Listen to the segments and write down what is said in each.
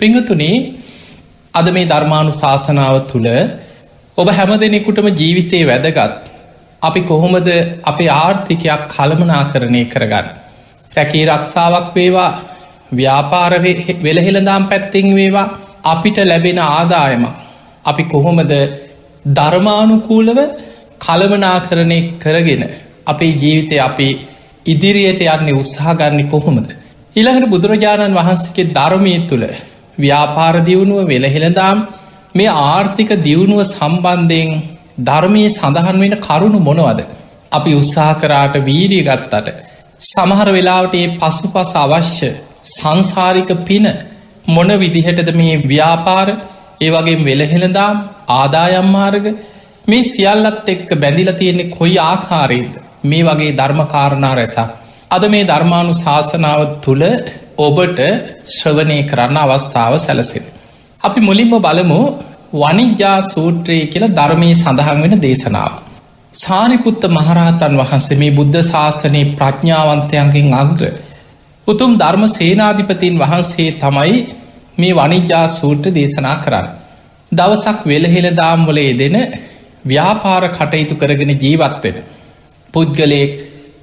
පිංහතුනේ අද මේ ධර්මාණු ශාසනාව තුළ ඔබ හැම දෙනෙකුටම ජීවිතයේ වැදගත් අපි කොහොමද අපේ ආර්ථිකයක් කළමනා කරණය කරගන්න. රැකී රක්ෂාවක් වේවා ව්‍යාපාර වෙළහෙළදාම් පැත්තිං වේවා අපිට ලැබෙන ආදායම අපි කොහොමද ධර්මානුකූලව කළමනා කරණය කරගෙන අපේ ජීවිතය අපි ඉදිරියට යන්නේ උත්සාහගන්න කොහොමද. ඉළඟට බුදුරජාණන් වහන්සගේ ධර්මය තුළ ව්‍යාපාර දියුණුව වෙළහෙළදාම් මේ ආර්ථික දියුණුව සම්බන්ධයෙන් ධර්මය සඳහන් වෙන කරුණු මොනවද. අපි උත්සාහ කරාට වීරිය ගත්තට සමහර වෙලාවට ඒ පසු පස අවශ්‍ය සංසාරික පින මොන විදිහටද මේ ව්‍යාපාර ඒ වගේ වෙළහෙළදාම් ආදායම්මාර්ග මේ සියල්ලත් එක්ක බැඳිල තියෙන්නේ කොයි ආකාරයද මේ වගේ ධර්මකාරණා රැසක්. අද මේ ධර්මාණු ශාසනාව තුළ ඔබට ශ්‍රවනය කරන්න අවස්ථාව සැලසෙන. අපි මුලින්ම බලමු වනිජ්‍යා සූත්‍රයේ කියල ධර්මය සඳහන් වෙන දේශනාව. සාරිපුත්ත මහරහතන් වහන්සේ මේ බුද්ධ ශාසනයේ ප්‍රඥාවන්තයන්ගෙන් අග්‍ර. උතුම් ධර්ම සේනාධිපතින් වහන්සේ තමයි මේ වනිජ්‍යා සූට්‍ර දේශනා කරන්න. දවසක් වෙලහෙළදාම්වලේ දෙන ව්‍යාපාර කටයුතු කරගෙන ජීවත්වෙන. පුද්ගලයෙක්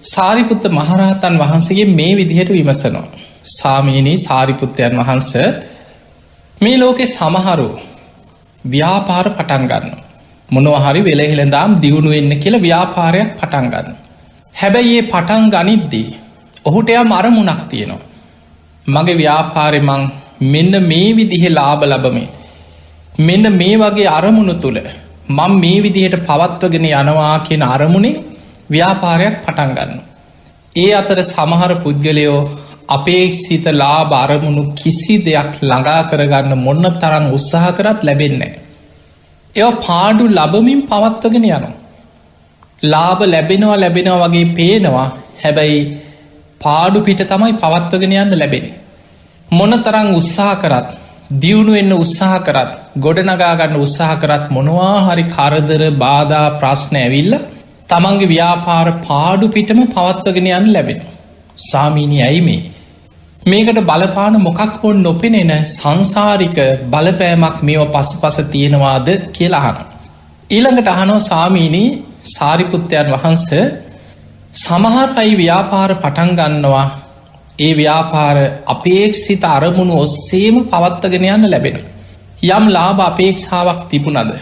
සාරිපුත්ත මහරහතන් වහන්සේගේ මේ විදිහට විමසනවා. සාමීනී සාරිපුත්තයන් වහන්ස මේ ලෝකෙ සමහරු ව්‍යාපාර පටන්ගන්න. මොනවහරි වෙලහෙළදාම් දියුණු වෙන්න කියල ව්‍යාපාරයක් පටන්ගන්න. හැබැයි ඒ පටන් ගනිද්දී. ඔහුට එයා මරමුණක් තියෙනවා. මගේ ව්‍යාපාරෙමං මෙන්න මේ විදිහ ලාබ ලබමේ. මෙන්න මේ වගේ අරමුණු තුළ මං මේ විදිහට පවත්වගෙන යනවා කියෙන අරමුණේ ව්‍යාපාරයක් පටන්ගන්න. ඒ අතර සමහර පුද්ගලයෝ අපේක්ෂිත ලා බාරමුණු කිසි දෙයක් ළඟා කරගන්න මොන්න තරම් උත්සාහ කරත් ලැබෙන්නේ. එය පාඩු ලබමින් පවත්වගෙන යනවා. ලාබ ලැබෙනවා ලැබෙනවා වගේ පේනවා හැබැයි පාඩු පිට තමයි පවත්වගෙන යන්න ලැබෙන. මොන තරං උත්සාහ කරත් දියුණු එන්න උත්සාහ කරත් ගොඩනගාගන්න උත්සාහ කරත් මොනවා හරි කරදර බාධා ප්‍රශ්න ඇවිල්ල තමන්ගේ ව්‍යාපාර පාඩු පිටම පවත්වගෙන යන්න ලැබෙන. සාමීනි ඇයි මේ. මේකට බලපාන මොකක් හොන් නොපෙනෙන සංසාරික බලපෑමක් මේව පසු පස තියෙනවාද කියලාහන. ඊළඟට අහනෝ සාමීනී සාරිපුත්තයන් වහන්ස සමහර අයි ව්‍යාපාර පටන් ගන්නවා ඒ ව්‍යාපාර අපේක්ෂිත අරමුණු ඔස්සේම පවත්තගෙන යන්න ලැබෙන. යම් ලාභ අපේක්ෂාවක් තිබුණද.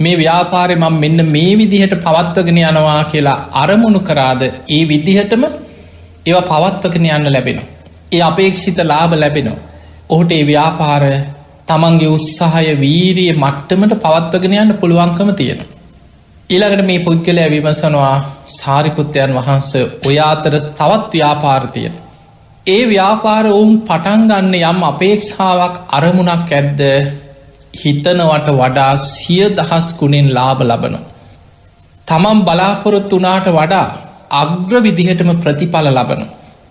මේ ව්‍යාපාරය මං මෙන්න මේ විදිහට පවත්වගෙන යනවා කියලා අරමුණු කරාද ඒ විදිහටම ඒව පවත්වගෙන යන්න ලැබෙන. ඒ අපේක්ෂිත ලාභ ලැබෙනවා. ඔහුට ඒ ව්‍යාපාර තමන්ගේ උත්සාහය වීරිය මට්ටමට පවත්වගෙන යන්න පුළුවන්කම තියෙන. ඊළඟට මේ පුද්ගලය විමසනවා සාරිපුත්තයන් වහන්ස ඔයාතර තවත් ව්‍යාපාර්තියන. ඒ ව්‍යාපාර ඔවුන් පටන්ගන්න යම් අපේක්ෂාවක් අරමුණක් ඇද්ද හිතනවට වඩා සිය දහස් ගුණෙන් ලාභ ලබන. තමන් බලාපොරොත් වනාට වඩා අග්‍ර විදිහටම ප්‍රතිඵල ලබන.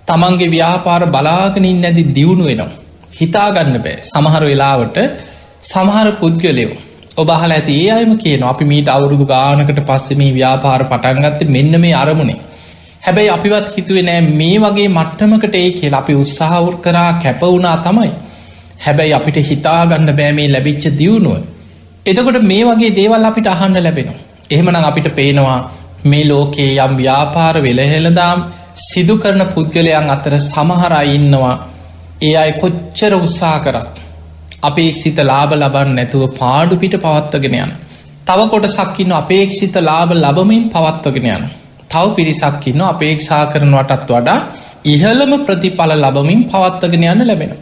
තමන්ගේ ව්‍යාපාර බලාගනින් නැති දියුණු වෙනවා. හිතාගන්න බෑ. සමහර වෙලාවට සමහර පුද්ගලයෝ ඔබහල ඇති ඒ අයම කියන අපි මීට අවුරුදු ගානකට පස්සෙම ව්‍යාපාර පටන්ගත්ත මෙන්න මේ අරමුණේ. හැබැයි අපිවත් හිතුවේ නෑ මේ වගේ මට්ටමකට ඒ කියල. අපි උත්සාහවර් කරා කැපවුණා තමයි. හැබැයි අපිට හිතාගන්න බෑ මේ ලැබිච්ච දියුණුව. එදකොට මේ වගේ දේවල් අපිට අහන්න ලැබෙනවා. එහෙමනම් අපිට පේනවා මේ ලෝකයේ යම් ව්‍යාපාර වෙලහෙළදාම් සිදු කරන පුද්ගලයන් අතර සමහරයි ඉන්නවා ඒ අයි කොච්චර උත්සා කරත් අපේක්ෂිත ලාබ ලබන් නැතුව පාඩු පිට පවත්වගෙන යන. තව කොට සක්කින්න අපේක්ෂිත ලාබ ලබමින් පවත්වගෙන යන. තව පිරිසක්කින්න අපේක්ෂා කරනවටත් වඩා ඉහළම ප්‍රතිඵල ලබමින් පවත්වගෙන යන්න ලැබෙන.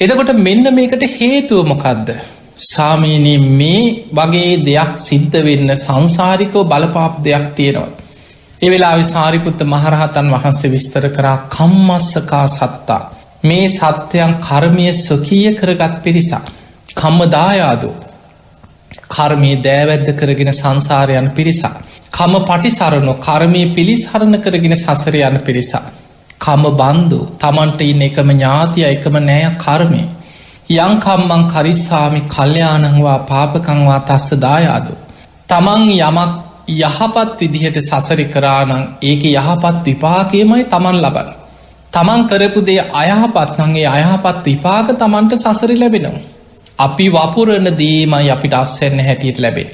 එදකොට මෙන්න මේකට හේතුව මොකක්ද. සාමීනී මේ වගේ දෙයක් සිද්ධ වෙන්න සංසාරිකව බලපාප දෙයක් තියෙනවා. එවෙලා විසාරිපුත්ත මහරහතන් වහන්සේ විස්තර කරා කම්මස්සකා සත්තා. මේ සත්‍යයන් කර්මය ස්වකීය කරගත් පිරිසා. කම්ම දායාදු කර්මය දෑවැද්ද කරගෙන සංසාරයන් පිරිසා. කම පටිසරණු කර්මය පිළිසරණ කරගෙන සසරයන්න පිරිසා. කම බන්දු තමන්ට ඉන්න එකම ඥාතිය එකම නෑ කර්මය. යංකම්මං කරිස්සාමි කල්්‍යයානංවා පාපකංවා තස්ස දායාදු. තමන් යමක් යහපත් විදිහට සසරි කරානං ඒක යහපත් විපාකයමයි තමන් ලබන්න. තමන් කරපු දේ අයහපත්නගේ අයහපත් විපාක තමන්ට සසරි ලැබෙනවා. අපි වපුරණ දීමයි අපිට අස්වැන්න හැටියට ලැබේ.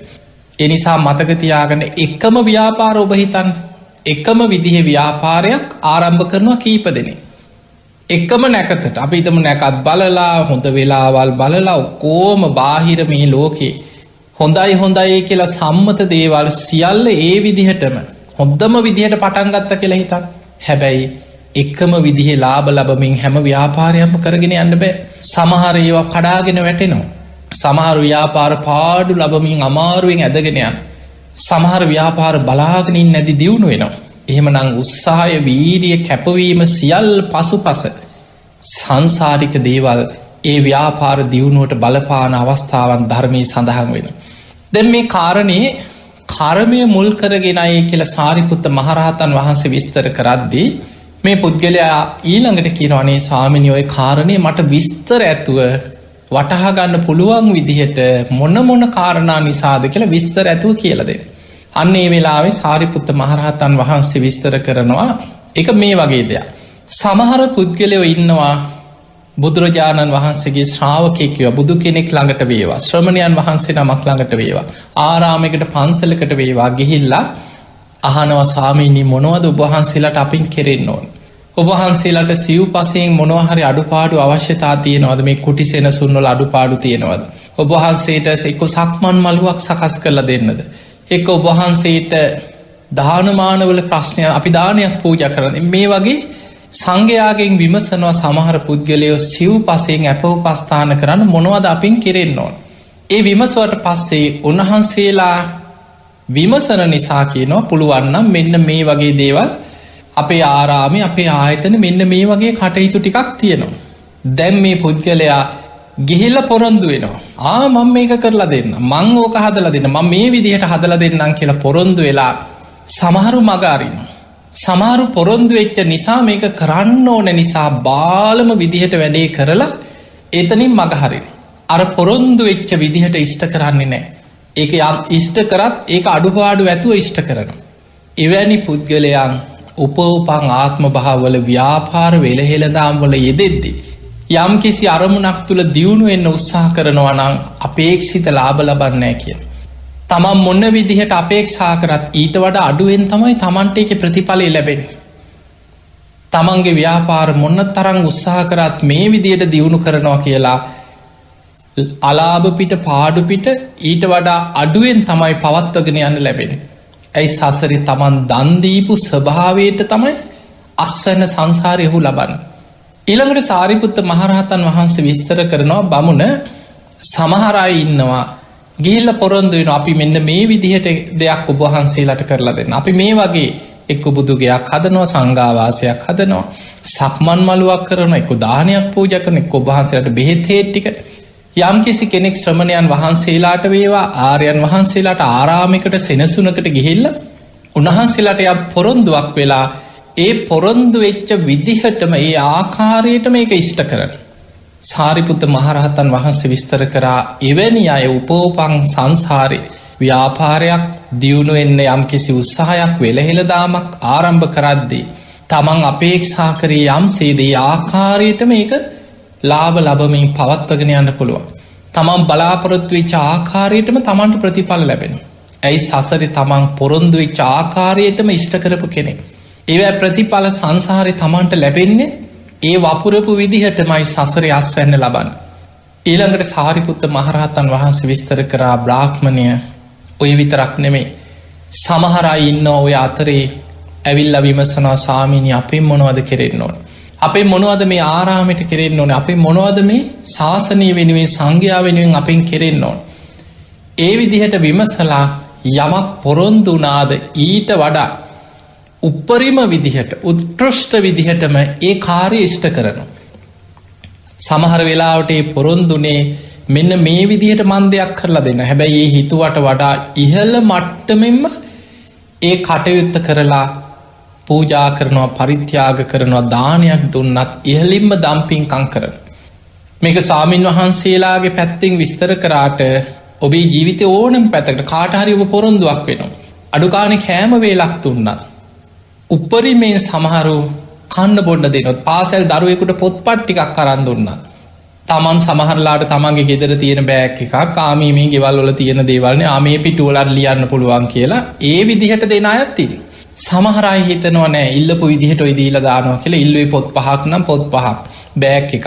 එනිසා මතකතියාගන්න එකම ව්‍යාපාර ඔබහිතන් එකම විදිහ ව්‍යාපාරයක් ආරම්භ කරනවා කීප දෙනේ. එකම නැකතට අපිතම නැකත් බලලා හොඳ වෙලාවල් බලලා කෝම බාහිර මේ ලෝකේ හොඳයි හොඳයි කියලා සම්මත දේවල් සියල්ල ඒ විදිහටම හොද්දම විදිහට පටන්ගත්ත කියලා හිතන් හැබැයි එක්කම විදිහ ලාබ ලබමින් හැම ව්‍යාපාරයම කරගෙන යන්න බෑ සමහර ඒවා කඩාගෙන වැටෙනවා. සමහර ව්‍යාපාර පාඩු ලබමින් අමාරුවෙන් ඇදගෙනයන් සමහර ව්‍යාපාර බලාගෙනින් නැති දියුණු වෙනවා. එහෙම නං උත්සාහය වීරිය කැපවීම සියල් පසු පස සංසාරික දේවල් ඒ ව්‍යාපාර දියුණුවට බලපාන අවස්ථාවන් ධර්මී සඳහන් වෙන. දැම් මේ කාරණයේ කරමය මුල් කරගෙනයි කියල සාරිපුත්ත මහරහතන් වහන්සේ විස්තර කරද්දී මේ පුද්ගලයා ඊළඟට කියනවනේ ස්වාමිනියෝය කාරණය මට විස්තර ඇතුව වටහාගන්න පුළුවන් විදිහට මොන්න මොන කාරණා නිසාද කියලා විස්තර ඇතුව කියලද. අන්නේ වෙලාවේ සාරිපුත්ත මහරහතන් වහන්සේ විස්තර කරනවා එක මේ වගේ දෙයක්. සමහර පුද්ගලයෝ ඉන්නවා බුදුරජාණන් වහන්සේගේ ශ්‍රාවකයකව බුදු කෙනෙක් ළඟට වේවා ශ්‍රමණයන් වහන්සේ නමක් ළඟට වේවා ආරාමකට පන්සලකට වේවා ගිහිල්ලා අහනවා ස්වාමීනී මොනවද ඔබහන්සේලට අපින් කෙරෙන්න ඕන්. ඔබහන්සේලට සිව් පසයෙන් මොනවහරි අඩුපාඩු අවශ්‍යතා තියෙනවද මේ කුටි සෙන සුන්නල අඩුපාඩු තියෙනවද. ඔබහන්සේට එක්ක සක්මන් මළුවක් සකස් කරලා දෙන්නද. එක්ක ඔබහන්සේට දානමානවල ප්‍රශ්නය අපි දානයක් පූජ කරන මේ වගේ සංඝයාගෙන් විමසනවා සමහර පුද්ගලයෝ සිව් පසයෙන් ඇපව පස්ථාන කරන්න මොනවද අපින් කෙරෙන්න ඕන්. ඒ විමසවට පස්සේ උන්වහන්සේලා විමසන නිසා කියනවා පුළුවන්නම් මෙන්න මේ වගේ දේවල් අපේ ආරාමි අපේ ආයතන මෙන්න මේ වගේ කටයුතු ටිකක් තියෙනවා. දැම් මේ පුද්ගලයා ගිහිල්ල පොරොන්දු වෙනවා. ආ මං මේක කරලා දෙන්න මං ඕක හදල දෙන්න ම මේ විදිහට හදල දෙන්නම් කියලා පොරොන්දු වෙලා සමහරු මගාරින්න. සමාරු පොරොන්දු වෙච්ච නිසා මේක කරන්න ඕන නිසා බාලම විදිහට වැඩේ කරලා එතනින් මගහරින්. අර පොරොන්දු වෙච්ච විදිහට ඉෂ්ට කරන්නේ නෑ. ඒක යම් ඉෂ්ට කරත් ඒක අඩුපාඩු ඇතුව ඉෂ්ට කරනවා. එවැනි පුද්ගලයන් උපෝපං ආත්ම භාවල ව්‍යාපාර වෙලහෙළදාම්වල යෙදෙද්දි. යම් කිසි අරමුණක් තුළ දියුණු එන්න උත්සාහ කරනවා නං අපේක්ෂිත ලාබ ලබන්නෑ කිය. තමන් මොන්න විදිහට අපේක්ෂා කරත් ඊට වඩ අඩුවෙන් තමයි තමන්ට එක ප්‍රතිඵලය ලැබෙන. තමන්ගේ ව්‍යාපාර මොන්න තරං උත්සාහ කරත් මේ විදියට දියුණු කරනවා කියලා අලාභපිට පාඩුපිට ඊට වඩා අඩුවෙන් තමයි පවත්වගෙන යන්න ලැබෙන. ඇයි සසරි තමන් දන්දීපු ස්වභාවයට තමයි අස්වන්න සංසාරයහු ලබන්න. ඉළඟට සාරිපුත්ත මහරහතන් වහන්සේ විස්තර කරනවා බමුණ සමහරයි ඉන්නවා ගිල්ල පොරොන්දුවෙන අපි මෙන්න මේ විදිහට දෙයක් ඔබහන්සේලට කරලා දෙන්න. අපි මේ වගේ එක්ක බුදුගයක් හදනවා සංඝාවාසයක් හදනවා. සක්මන් මළුවක් කරන එක දානයක් පූජ කරන එක් ඔබහන්සේලට බෙහෙත් හේට්ටික යම්කිසි කෙනෙක් ශ්‍රමණයන් වහන්සේලාට වේවා ආරයන් වහන්සේලාට ආරාමිකට සෙනසුනකට ගිහිල්ල උන්වහන්සේලාට ය පොරොන්දුවක් වෙලා ඒ පොරොන්දු වෙච්ච විදිහටම ඒ ආකාරයට මේක ඉෂ්ට කරන. සාරිපුත්ත මහරහතන් වහන්සේ විස්තර කරා එවැනි අය උපෝපං සංසාරය ව්‍යාපාරයක් දියුණු එන්න යම් කිසි උත්සාහයක් වෙලහෙළදාමක් ආරම්භ කරද්දී. තමන් අපේක්ෂා කරේ යම් සේදේ ආකාරයට මේක ලාබ ලබමින් පවත්වගෙන යන්න පුළුවන්. තමන් බලාපොරොත්තු වෙච්ච ආකාරයටම තමන්ට ප්‍රතිඵල ලැබෙන. ඇයි සසරි තමන් පොරොන්දු වෙච්ච ආකාරයටම ඉෂ්ට කරපු කෙනෙ. ඒවැ ප්‍රතිඵල සංසාරය තමන්ට ලැබෙන්නේ ඒ වපුරපු විදිහටමයි සසර අස් වැන්න ලබන්න. ඊළඟට සාරිපුත්ත මහරහතන් වහන්සේ විස්තර කරා බ්‍රාහ්මණය ඔය විතරක් නෙමේ. සමහරයි ඉන්න ඔය අතරේ ඇවිල්ල විමසනවා සාමීනි අපේ මොනවද කෙරෙන්න ඕන. අපේ මොනවද මේ ආරාමයට කෙරෙන්න ඕන අපේ මොනවද මේ ශාසනය වෙනුවෙන් සංඝයා වෙනුවෙන් අපෙන් කෙරෙන්න ඕන. ඒ විදිහට විමසලා යමක් පොරොන්දුනාද ඊට වඩා උපරිම විදිහට උත්කෘෂ්ට විදිහටම ඒ කාරය ඉෂ්ට කරනු. සමහර වෙලාවට ඒ පොරොන්දුනේ මෙන්න මේ විදිහට මන්දයක් කරලා දෙන්න හැබැයි ඒ හිතුවට වඩා ඉහල මට්ටමෙන්ම ඒ කටයුත්ත කරලා පූජා කරනවා පරිත්‍යාග කරනවා දානයක් දුන්නත් ඉහලින්ම දම්පින්කං කරන. මේක සාමීන් වහන්සේලාගේ පැත්තිෙන් විස්තර කරාට ඔබේ ජීවිත ඕනම් පැතකට කාටහරි ඔබ පොරොන්දුවක් වෙනවා. අඩුකානෙ කෑම වේලක් දුන්නත්. උපරිමේ සමහරු කන්න බොන්න දෙනොත් පාසැල් දරුවෙකුට පොත් පට්ටිකක් කරන්න දුන්නා. තමන් සමහරලාට තමන්ගේ ගෙදර තියෙන බෑක් එකක් කාමීමේ ගෙවල්ල තියෙන දේවල්න ආමේ පිටුවලත් ලියන්න පුළුවන් කියලා ඒ විදිහට දෙන අයත්තින්. සමහරයි හිතනවා නෑ ඉල්ලපු විදිහට ඔයි දීල දානවා කියලා ඉල්ලුවේ පොත් පහක් නම් පොත් පහක් බෑක් එක.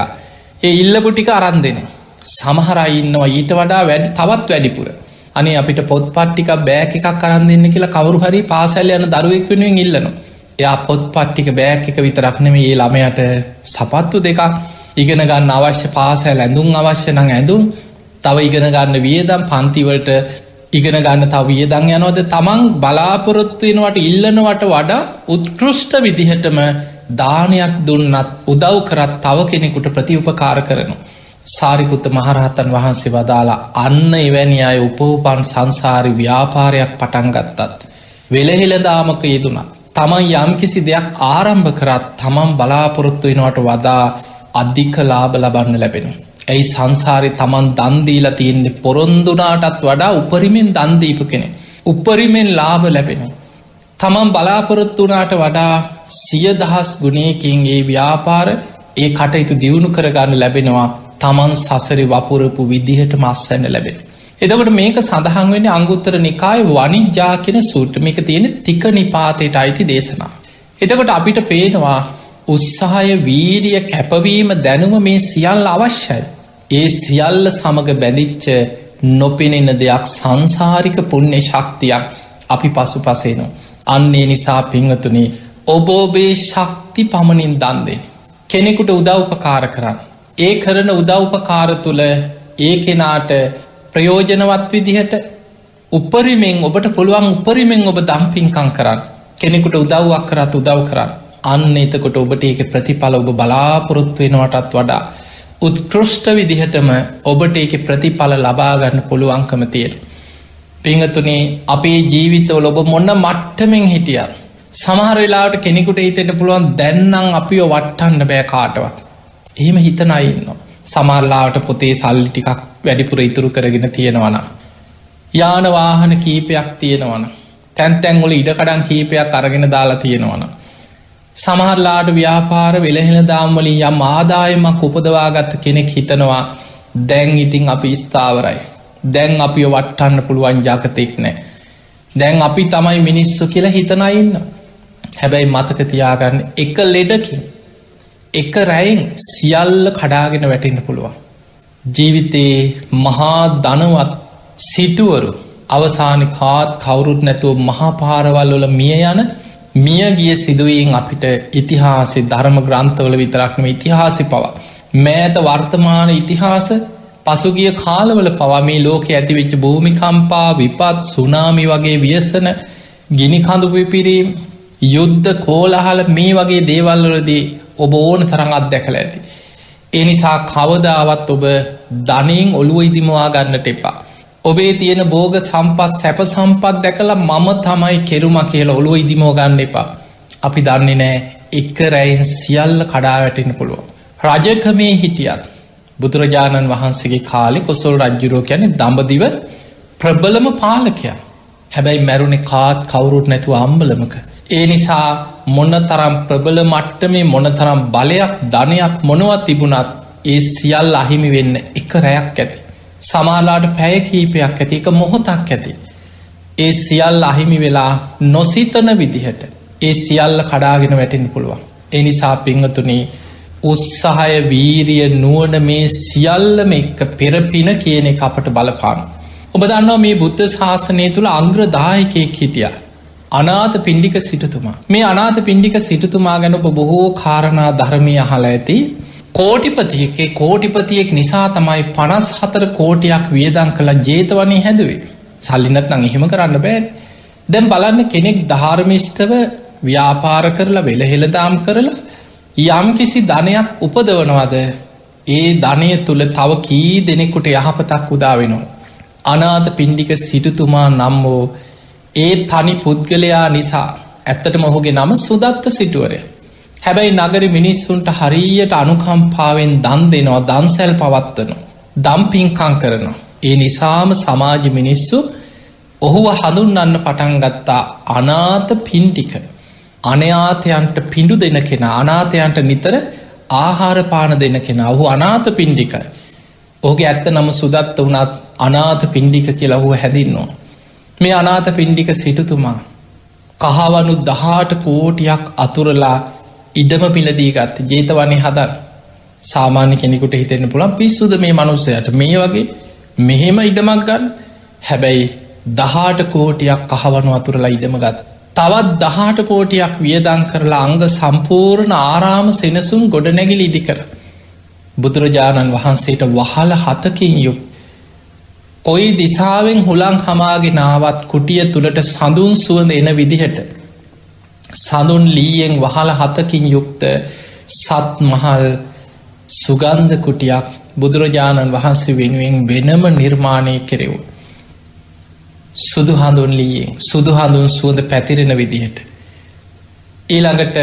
ඒ ඉල්ලපු ටික අරන් දෙන. සමහරයින්නවා ඊට වඩා වැඩ තවත් වැඩිපුර. අනේ අපිට පොත් පට්ටික බෑක එකක් කරන්න දෙන්න කියලා කවරු හරි පාසැල් යන දරුවෙක් වෙනුවෙන් ඉල්ලනවා. එයා පොත් පට්ටික බෑක් එක විතරක්නෙම ඒ ළමයට සපත්තු දෙකක් ඉගෙන ගන්න අවශ්‍ය පාසැල් ඇඳුම් අවශ්‍ය නං ඇඳුම් තව ඉගෙන ගන්න වියදම් පන්තිවලට ඉගෙන ගන්න තව වියදං යනවද තමන් බලාපොරොත්තුවෙනවට ඉල්ලනවට වඩා උත්කෘෂ්ට විදිහටම දානයක් දුන්නත් උදව් කරත් තව කෙනෙකුට ප්‍රතිඋපකාර කරනු. සාරිපුත්ත මහරහතන් වහන්සේ වදාලා අන්න එවැනි අය උපවපන් සංසාරි ව්‍යාපාරයක් පටන්ගත්තත්. වෙලහෙළදාමක යෙදුනා. තමන් යම්කිසි දෙයක් ආරම්භ කරත් තමන් බලාපොරොත්තු වෙනවට වදා අධික ලාබ ලබන්න ලැබෙන. ඇයි සංසාරය තමන් දන්දීලා තියෙන්නේ පොරොන්දුනාටත් වඩා උපරිමෙන් දන්දීපු කෙනෙ. උපරිමෙන් ලාභ ලැබෙන. තමන් බලාපොරොත්තුනාට වඩා සියදහස් ගුණයකින්ගේ ව්‍යාපාර ඒ කටයුතු දියුණු කරගන්න ලැබෙනවා තමන් සසරි වපුරපු විදිහට මස්වැන්න ලැබෙන. එදකට මේක සඳහන් වෙන අංගුත්තර නිකාය වනිජ්ජා කියෙන සූට්‍රමික තියෙන තික නිපාතයට අයිති දේශනා. එතකොට අපිට පේනවා උත්සාහය වීරිය කැපවීම දැනුම මේ සියල් අවශ්‍යයි. ඒ සියල්ල සමඟ බැඳිච්ච නොපෙනෙන දෙයක් සංසාරික පුුණ්‍ය ශක්තියක් අපි පසු පසේනවා. අන්නේ නිසා පිංහතුනේ ඔබෝබේ ශක්ති පමණින් දන්දේ. කෙනෙකුට උදව්පකාර කරන්න. ඒ කරන උදව්පකාර තුළ ඒ කෙනාට ප්‍රයෝජනවත් විදිහට උපරිමෙන් ඔබට පුළුවන් උපරිමෙන් ඔබ දම්පින්කං කරන්න කෙනෙකුට උදව්වක් කරත් උදව් කරන්න අන්න එතකොට ඔබට ඒක ප්‍රතිඵල ඔබ බලාපොරොත්තු වෙනවටත් වඩා උත්කෘෂ්ට විදිහටම ඔබට ඒක ප්‍රතිඵල ලබාගන්න පුළුවන්කම තියෙන. පිංහතුනේ අපේ ජීවිතවල ඔබ මොන්න මට්ටමෙන් හිටිය. සමහර වෙලාට කෙනෙකුට හිතෙට පුළුවන් දැන්නම් අපිෝ වට්ටන්න බෑ කාටවත්. එහෙම හිතනයින්න. සමරලාට පොතේ සල්ලි ටිකක් වැඩිපුර ඉතුරු කරගෙන තියෙනවන. යානවාහන කීපයක් තියෙනවන. තැන්තැන්ගොල ඉඩකඩන් කීපයක් අරගෙන දාලා තියෙනවන. සමහරලාට ව්‍යාපාර වෙලහෙන දාම්වලින් යම් ආදායමක් උපදවාගත්ත කෙනෙක් හිතනවා දැන් ඉතිං අපි ස්ථාවරයි. දැන් අපිය වට්ටන්න පුළුවන් ජාකතෙක් නෑ. දැන් අපි තමයි මිනිස්සු කියලා හිතනයින්න. හැබැයි මතක තියාගන්න එක ලෙඩකින් එක රැයින් සියල්ල කඩාගෙන වැටෙන්න්න පුළුවන්. ජීවිතයේ මහා දනවත් සිටුවරු අවසාන කාත් කවුරුත් නැතුව මහාපාරවල් වල මිය යන මියගිය සිදුවීන් අපිට ඉතිහාසෙ ධර්ම ග්‍රන්ථවල විතරක්ම ඉතිහාසි පවා. මෑත වර්තමාන ඉතිහාස පසුගිය කාලවල පවා මේ ලෝක ඇතිවෙච්ච භූමිකම්පා විපත් සුනාමි වගේ වියසන ගිනිකඳු පිපිරීම් යුද්ධ කෝලහල මේ වගේ දේවල්වලදී ඔබ ඕන තරඟ අත්දැකළ ඇති. එනිසා කවදාවත් ඔබ ධනයෙන් ඔළුව ඉදිමවා ගන්නට එපා. ඔබේ තියෙන බෝග සම්පත් සැප සම්පත් දැකලා මම තමයි කෙරුම කියලා ඔළුව ඉදිමෝගන්න එපා. අපි දන්නේ නෑ එක්ක රැයින් සියල්ල කඩා වැටෙන පුළුව. රජකමේ හිටියත් බුදුරජාණන් වහන්සේගේ කාලෙ කොසොල් රජ්ජුරෝ යැන දඹදිව ප්‍රබලම පාලකයා. හැබැයි මැරුණෙ කාත් කවුරුත් නැතුව අම්බලමක. ඒ නිසා මොන්න තරම් ප්‍රබල මට්ටමේ මොනතරම් බලයක් ධනයක් මොනවත් තිබුණත් ඒ සියල් අහිමි වෙන්න එක රැයක් ඇති. සමාලාට පැය කීපයක් ඇති එක මොහොතක් ඇති. ඒ සියල් අහිමි වෙලා නොසිතන විදිහට ඒ සියල්ල කඩාගෙන වැටෙන් පුළුවන්. එනිසා පිංහතුනේ උත්සාහය වීරිය නුවන මේ සියල්ලම එක්ක පෙරපින කියන එක අපට බලපාන. ඔබ දන්නවා මේ බුද්ධ ශාසනය තුළ අංග්‍රදායකයෙක් හිටිය. අනාත පින්ඩික සිටතුමා. මේ අනාත පින්ඩික සිටතුමා ගැන ඔබ බොහෝ කාරණා ධර්මය අහල ඇති. කෝටිපතියක්කේ කෝටිපතියෙක් නිසා තමයි පනස් හතර කෝටියක් වියදං කළ ජේතවනය හැදුවේ. සල්ලිනත් නං එහෙම කරන්න බෑ. දැම් බලන්න කෙනෙක් ධාර්මිෂ්ටව ව්‍යාපාර කරලා වෙලහෙළදාම් කරලා යම් කිසි ධනයක් උපදවනවද? ඒ ධනය තුළ තව කී දෙනෙකුට යහපතක් උදා වෙනවා. අනාත පින්ඩික සිටුතුමා නම් වෝ ඒ තනි පුද්ගලයා නිසා ඇත්තට මොහුගේ නම සුදත්ත සිටුවරය. හැබැයි නගර මිනිස්සුන්ට හරියට අනුකම්පාවෙන් දන් දෙනවා දන්සැල් පවත්වනවා. දම්පින්කං කරනවා. ඒ නිසාම සමාජ මිනිස්සු ඔහුව හඳුන්නන්න පටන්ගත්තා අනාත පින්ටික. අනයාතයන්ට පිඩු දෙන කෙන අනාතයන්ට නිතර ආහාර පාන දෙන කෙන ඔහු අනාත පින්ඩික ඕගේ ඇත්ත නම සුදත්ත වනත් අනාත පින්ඩික කියලා ඔහු හැදින්නවා. මේ අනාත පින්ඩික සිටතුමා කහවනු දහාට කෝටියක් අතුරලා ඉඩම පිලදීගත් ජේතවන්නේ හදන් සාමාන්‍ය කෙනෙකුට හිතෙන්න පුළන් පිස්සුද මේ මනුස්සයට. මේ වගේ මෙහෙම ඉඩමක් ගන්න. හැබැයි දහාට කෝටියක් කහවනු අතුරලා ඉඩම ගත් තවත් දහාට කෝටියක් වියදං කරලා අංග සම්පූර්ණ ආරාම සෙනසුන් ගොඩනැගිල ඉදි කර බුදුරජාණන් වහන්සේට වහල හතකින් යුක් කොයි දිසාවෙන් හුළං හමාගෙනාවත් කුටිය තුළට සඳුන් සුවඳ එන විදිහට සඳුන් ලීයෙන් වහල හතකින් යුක්ත සත් මහල් සුගන්ධ කුටියක් බුදුරජාණන් වහන්සේ වෙනුවෙන් වෙනම නිර්මාණය කෙරෙවු. සුදු හඳුන් ලීයෙන් සුදු හඳුන් සුවඳ පැතිරෙන විදිහට. ඊළඟට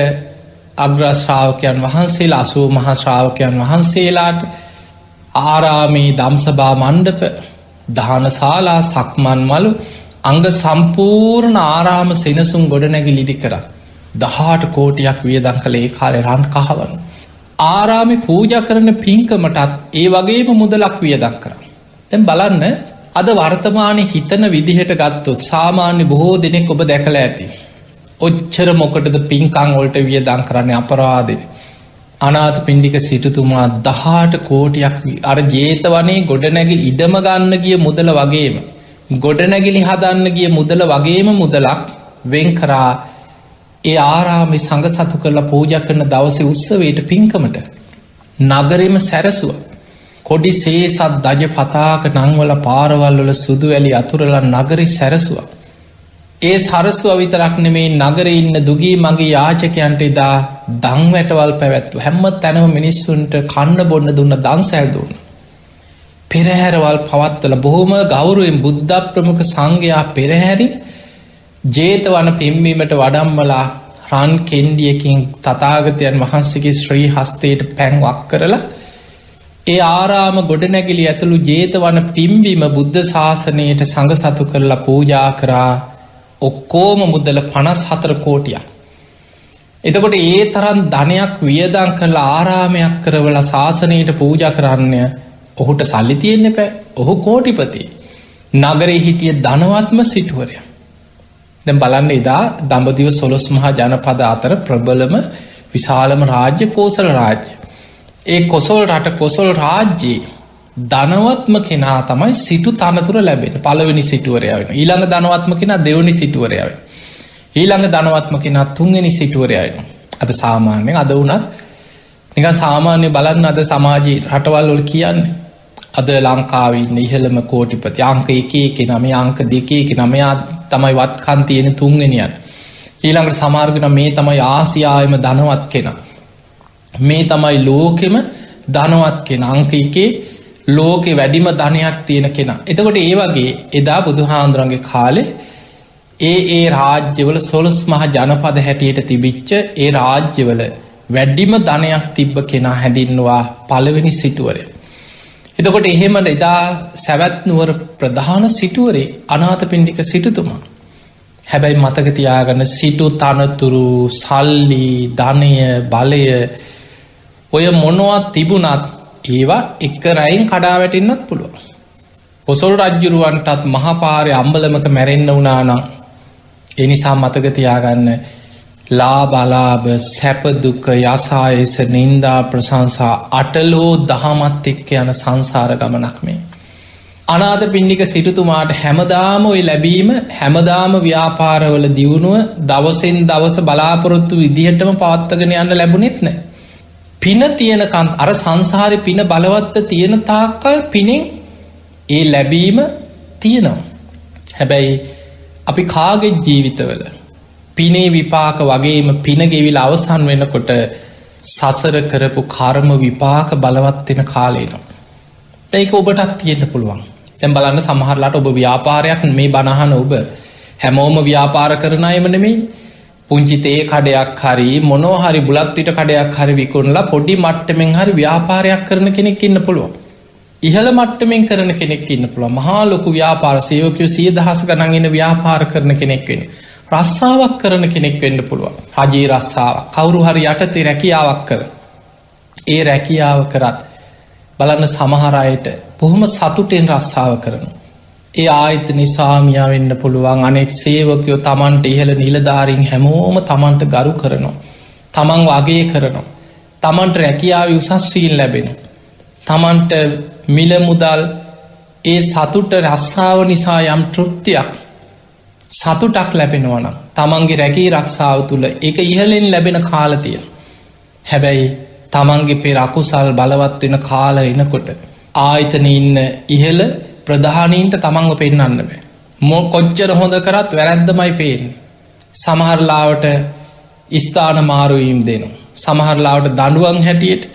අග්‍රශ්‍රාවකයන් වහන්සේලා අසූ මහශ්‍රාවකයන් වහන්සේලාට ආරාමී දම්සභා මණ්ඩප දානශාලා සක්මන් මලු අංග සම්පූර්ණ ආරාම සෙනසුම් ගොඩනැගි ලිදි කර දහාට කෝටියක් වියදං කළේ කාලෙ රන් කහවනු. ආරාමි පූජ කරන පින්කමටත් ඒ වගේම මුදලක් වියදක් කර. තැන් බලන්න අද වර්තමානය හිතන විදිහට ගත්තොත් සාමාන්‍ය බොහෝ දෙනෙක් ඔබ දැකළ ඇති. ඔච්චර මොකටද පින්කං ඔල්ට වියදං කරන්න අපරාදෙන. අනාත පින්ඩික සිටතුමා දහාට කෝටියක් අර ජේතවනේ ගොඩනැගිල් ඉඩම ගන්න ගිය මුදල වගේම. ගොඩනැගිලි හදන්න ගිය මුදල වගේම මුදලක් වෙන් කරා ඒ ආරාමි සඟ සතු කරලා පූජ කරන දවසේ උත්සවයට පින්කමට නගරෙම සැරසුව කොඩි සේසත් දජ පතාක නංවල පාරවල්වල සුදු වැලි අතුරල නගරි සැරසුව. ඒ සරස්ව විතරක් නෙමේ නගර ඉන්න දුගී මගේ යාචකයන්ට එදා දංවැටවල් පැවැත්ව හැම්ම තැනම මිනිස්සුන්ට කන්න බොන්න දුන්න දන්සැල් දුන්න. පෙරහැරවල් පවත්වල බොහොම ගෞරුවෙන් බුද්ධ ප්‍රමුඛ සංඝයා පෙරහැරි ජේතවන පෙම්වීමට වඩම්මලා රන් කෙන්ඩියකින් තතාගතයන් වහන්සේගේ ශ්‍රී හස්තයට පැන්වක් කරලා ඒ ආරාම ගොඩනැගිලි ඇතුළු ජේතවන පිම්බීම බුද්ධ ශාසනයට සඟ සතු කරලා පූජා කරා ඔක්කෝම මුදල පනස් හතර කෝටිය. එතකොට ඒ තරන් ධනයක් වියදං කරල ආරාමයක් කරවල ශාසනයට පූජ කරන්න ඔහුට සල්ලි තියෙන්න්න පැ ඔහු කෝටිපති. නගරේ හිටිය ධනවත්ම සිටුවරය. දැ බලන්න එදා දඹදිව සොලොස් මහා ජනපද අතර ප්‍රබලම විශාලම රාජ්‍ය කෝසල රාජ්‍ය. ඒ කොසොල් රට කොසොල් රාජ්‍යයේ ධනවත්ම කෙනා තමයි සිටු තනතුර ලැබෙන. පලවෙනි සිටුවරයාවෙන ඊළඟ ධනවත්ම කෙන දෙවනි සිටුවරයාව ඊළඟ ධනවත්ම කෙනත් තුන්ගනි සිටුවරයන අද සාමාන්‍යයෙන් අද වනත් නික සාමාන්‍ය බලන්න අද සමාජී රටවල් වල කියන්නේ අද ලංකාවන්න ඉහළම කෝටිපති අංක එකේ නම අංක දෙකේ නමයා තමයි වත්කන් තියෙන තුන්ගෙනියන් ඊළඟට සමාර්ගන මේ තමයි ආසියායම ධනවත් කෙන. මේ තමයි ලෝකෙම ධනවත් කෙන. අංක එකේ ලෝකෙ වැඩිම ධනයක් තියෙන කෙනා. එතකොට ඒ වගේ එදා බුදුහාන්දුරන්ගේ කාලෙ ඒ ඒ රාජ්‍යවල සොලස් මහ ජනපද හැටියට තිබිච්ච ඒ රාජ්‍යවල වැඩ්ඩිම ධනයක් තිබ්බ කෙනා හැඳින්නවා පළවෙනි සිටුවරය. එතකොට එහෙමට එදා සැවැත්නුවර ප්‍රධාන සිටුවරේ අනාත පින්ඩික සිටතුමා. හැබැයි මතකතියාගන්න සිටු තනතුරු සල්ලි ධනය බලය ඔය මොනවත් තිබුණත් ඒවා එක්ක රයින් කඩා වැටෙන්න්නත් පුළුව. පොසොල් රජ්ජුරුවන්ටත් මහපාරය අම්බලමක මැරෙන්න්න වනානම් එනිසා මතකතියාගන්න ලා බලාභ සැපදුක යසායස නින්දා ප්‍රසංසා අටලෝ දහමත් එක්ක යන සංසාර ගමනක් මේ. අනාද පින්ඩික සිටතුමාට හැමදාම ඔයි ලැබීම හැමදාම ව්‍යාපාරවල දියුණුව දවසෙන් දවස බලාපොරොත්තු විදිහටම පවත්තගෙන යන්න ලැබුණෙත් නෑ. පින තියෙනකන් අර සංසාරය පින බලවත්ත තියෙන තාක්කල් පිනෙන් ඒ ලැබීම තියෙනවා. හැබැයි අපි කාගෙත් ජීවිතවල පිනේ විපාක වගේම පිනගෙවිල අවසන් වෙනකොට සසර කරපු කර්ම විපාක බලවත්වෙන කාලේනවා. ඒක ඔබටත් තියෙන්ට පුළුවන් තැන් බලන්න සමහරලාට ඔබ ව්‍යාපාරයක් මේ බණහන ඔබ හැමෝම ව්‍යාපාර කරන අයමනෙමේ පුංචිතේ කඩයක් හරි මොනෝහරි බුලත්විට කඩයක් හරි විකුණලා පොඩි මට්ටමෙන් හරි ව්‍යාපාරයක් කරන කෙනෙක් ඉන්න පුළුව. ඉහළ මට්ටමෙන් කරන කෙනෙක් ඉන්න පුළුව මහා ලොකු ව්‍යාපාර සයෝකයෝ සිය දහස ගනගෙන ව්‍යාපාර කරන කෙනෙක් වෙන. රස්සාාවක් කරන කෙනෙක් වෙන්න පුළුවන්. රජයේ රස්සාාව කවුරු හරි යටතේ රැකියාවක් කර. ඒ රැකියාව කරත් බලන්න සමහරයට බොහොම සතුටෙන් රස්සාාව කරන ඒ ආයිත නිසාමියා වෙන්න පුළුවන්. අනෙක් සේවකයෝ තමන්ට ඉහළ නිලධාරින් හැමෝම තමන්ට ගරු කරනවා. තමන් වගේ කරනවා. තමන්ට රැකියාව උසස්වීන් ලැබෙන තමන්ට මිල මුදල් ඒ සතුට රස්සාාව නිසා යම් තෘප්තියක් සතුටක් ලැබෙනවනම් තමන්ගේ රැකී රක්ෂාව තුළ එක ඉහලෙන් ලැබෙන කාලතිය හැබැයි තමන්ගේ පෙර අකුසල් බලවත් වෙන කාල එනකොට ආයතන ඉන්න ඉහල ප්‍රධානීන්ට තමන්ව පෙන්න්න බෑ. මෝ කොච්චර හොඳ කරත් වැරැද්දමයි පේෙන් සමහරලාවට ස්ථාන මාරුවීම් දෙනවා. සමහරලාවට දඩුවන් හැටියට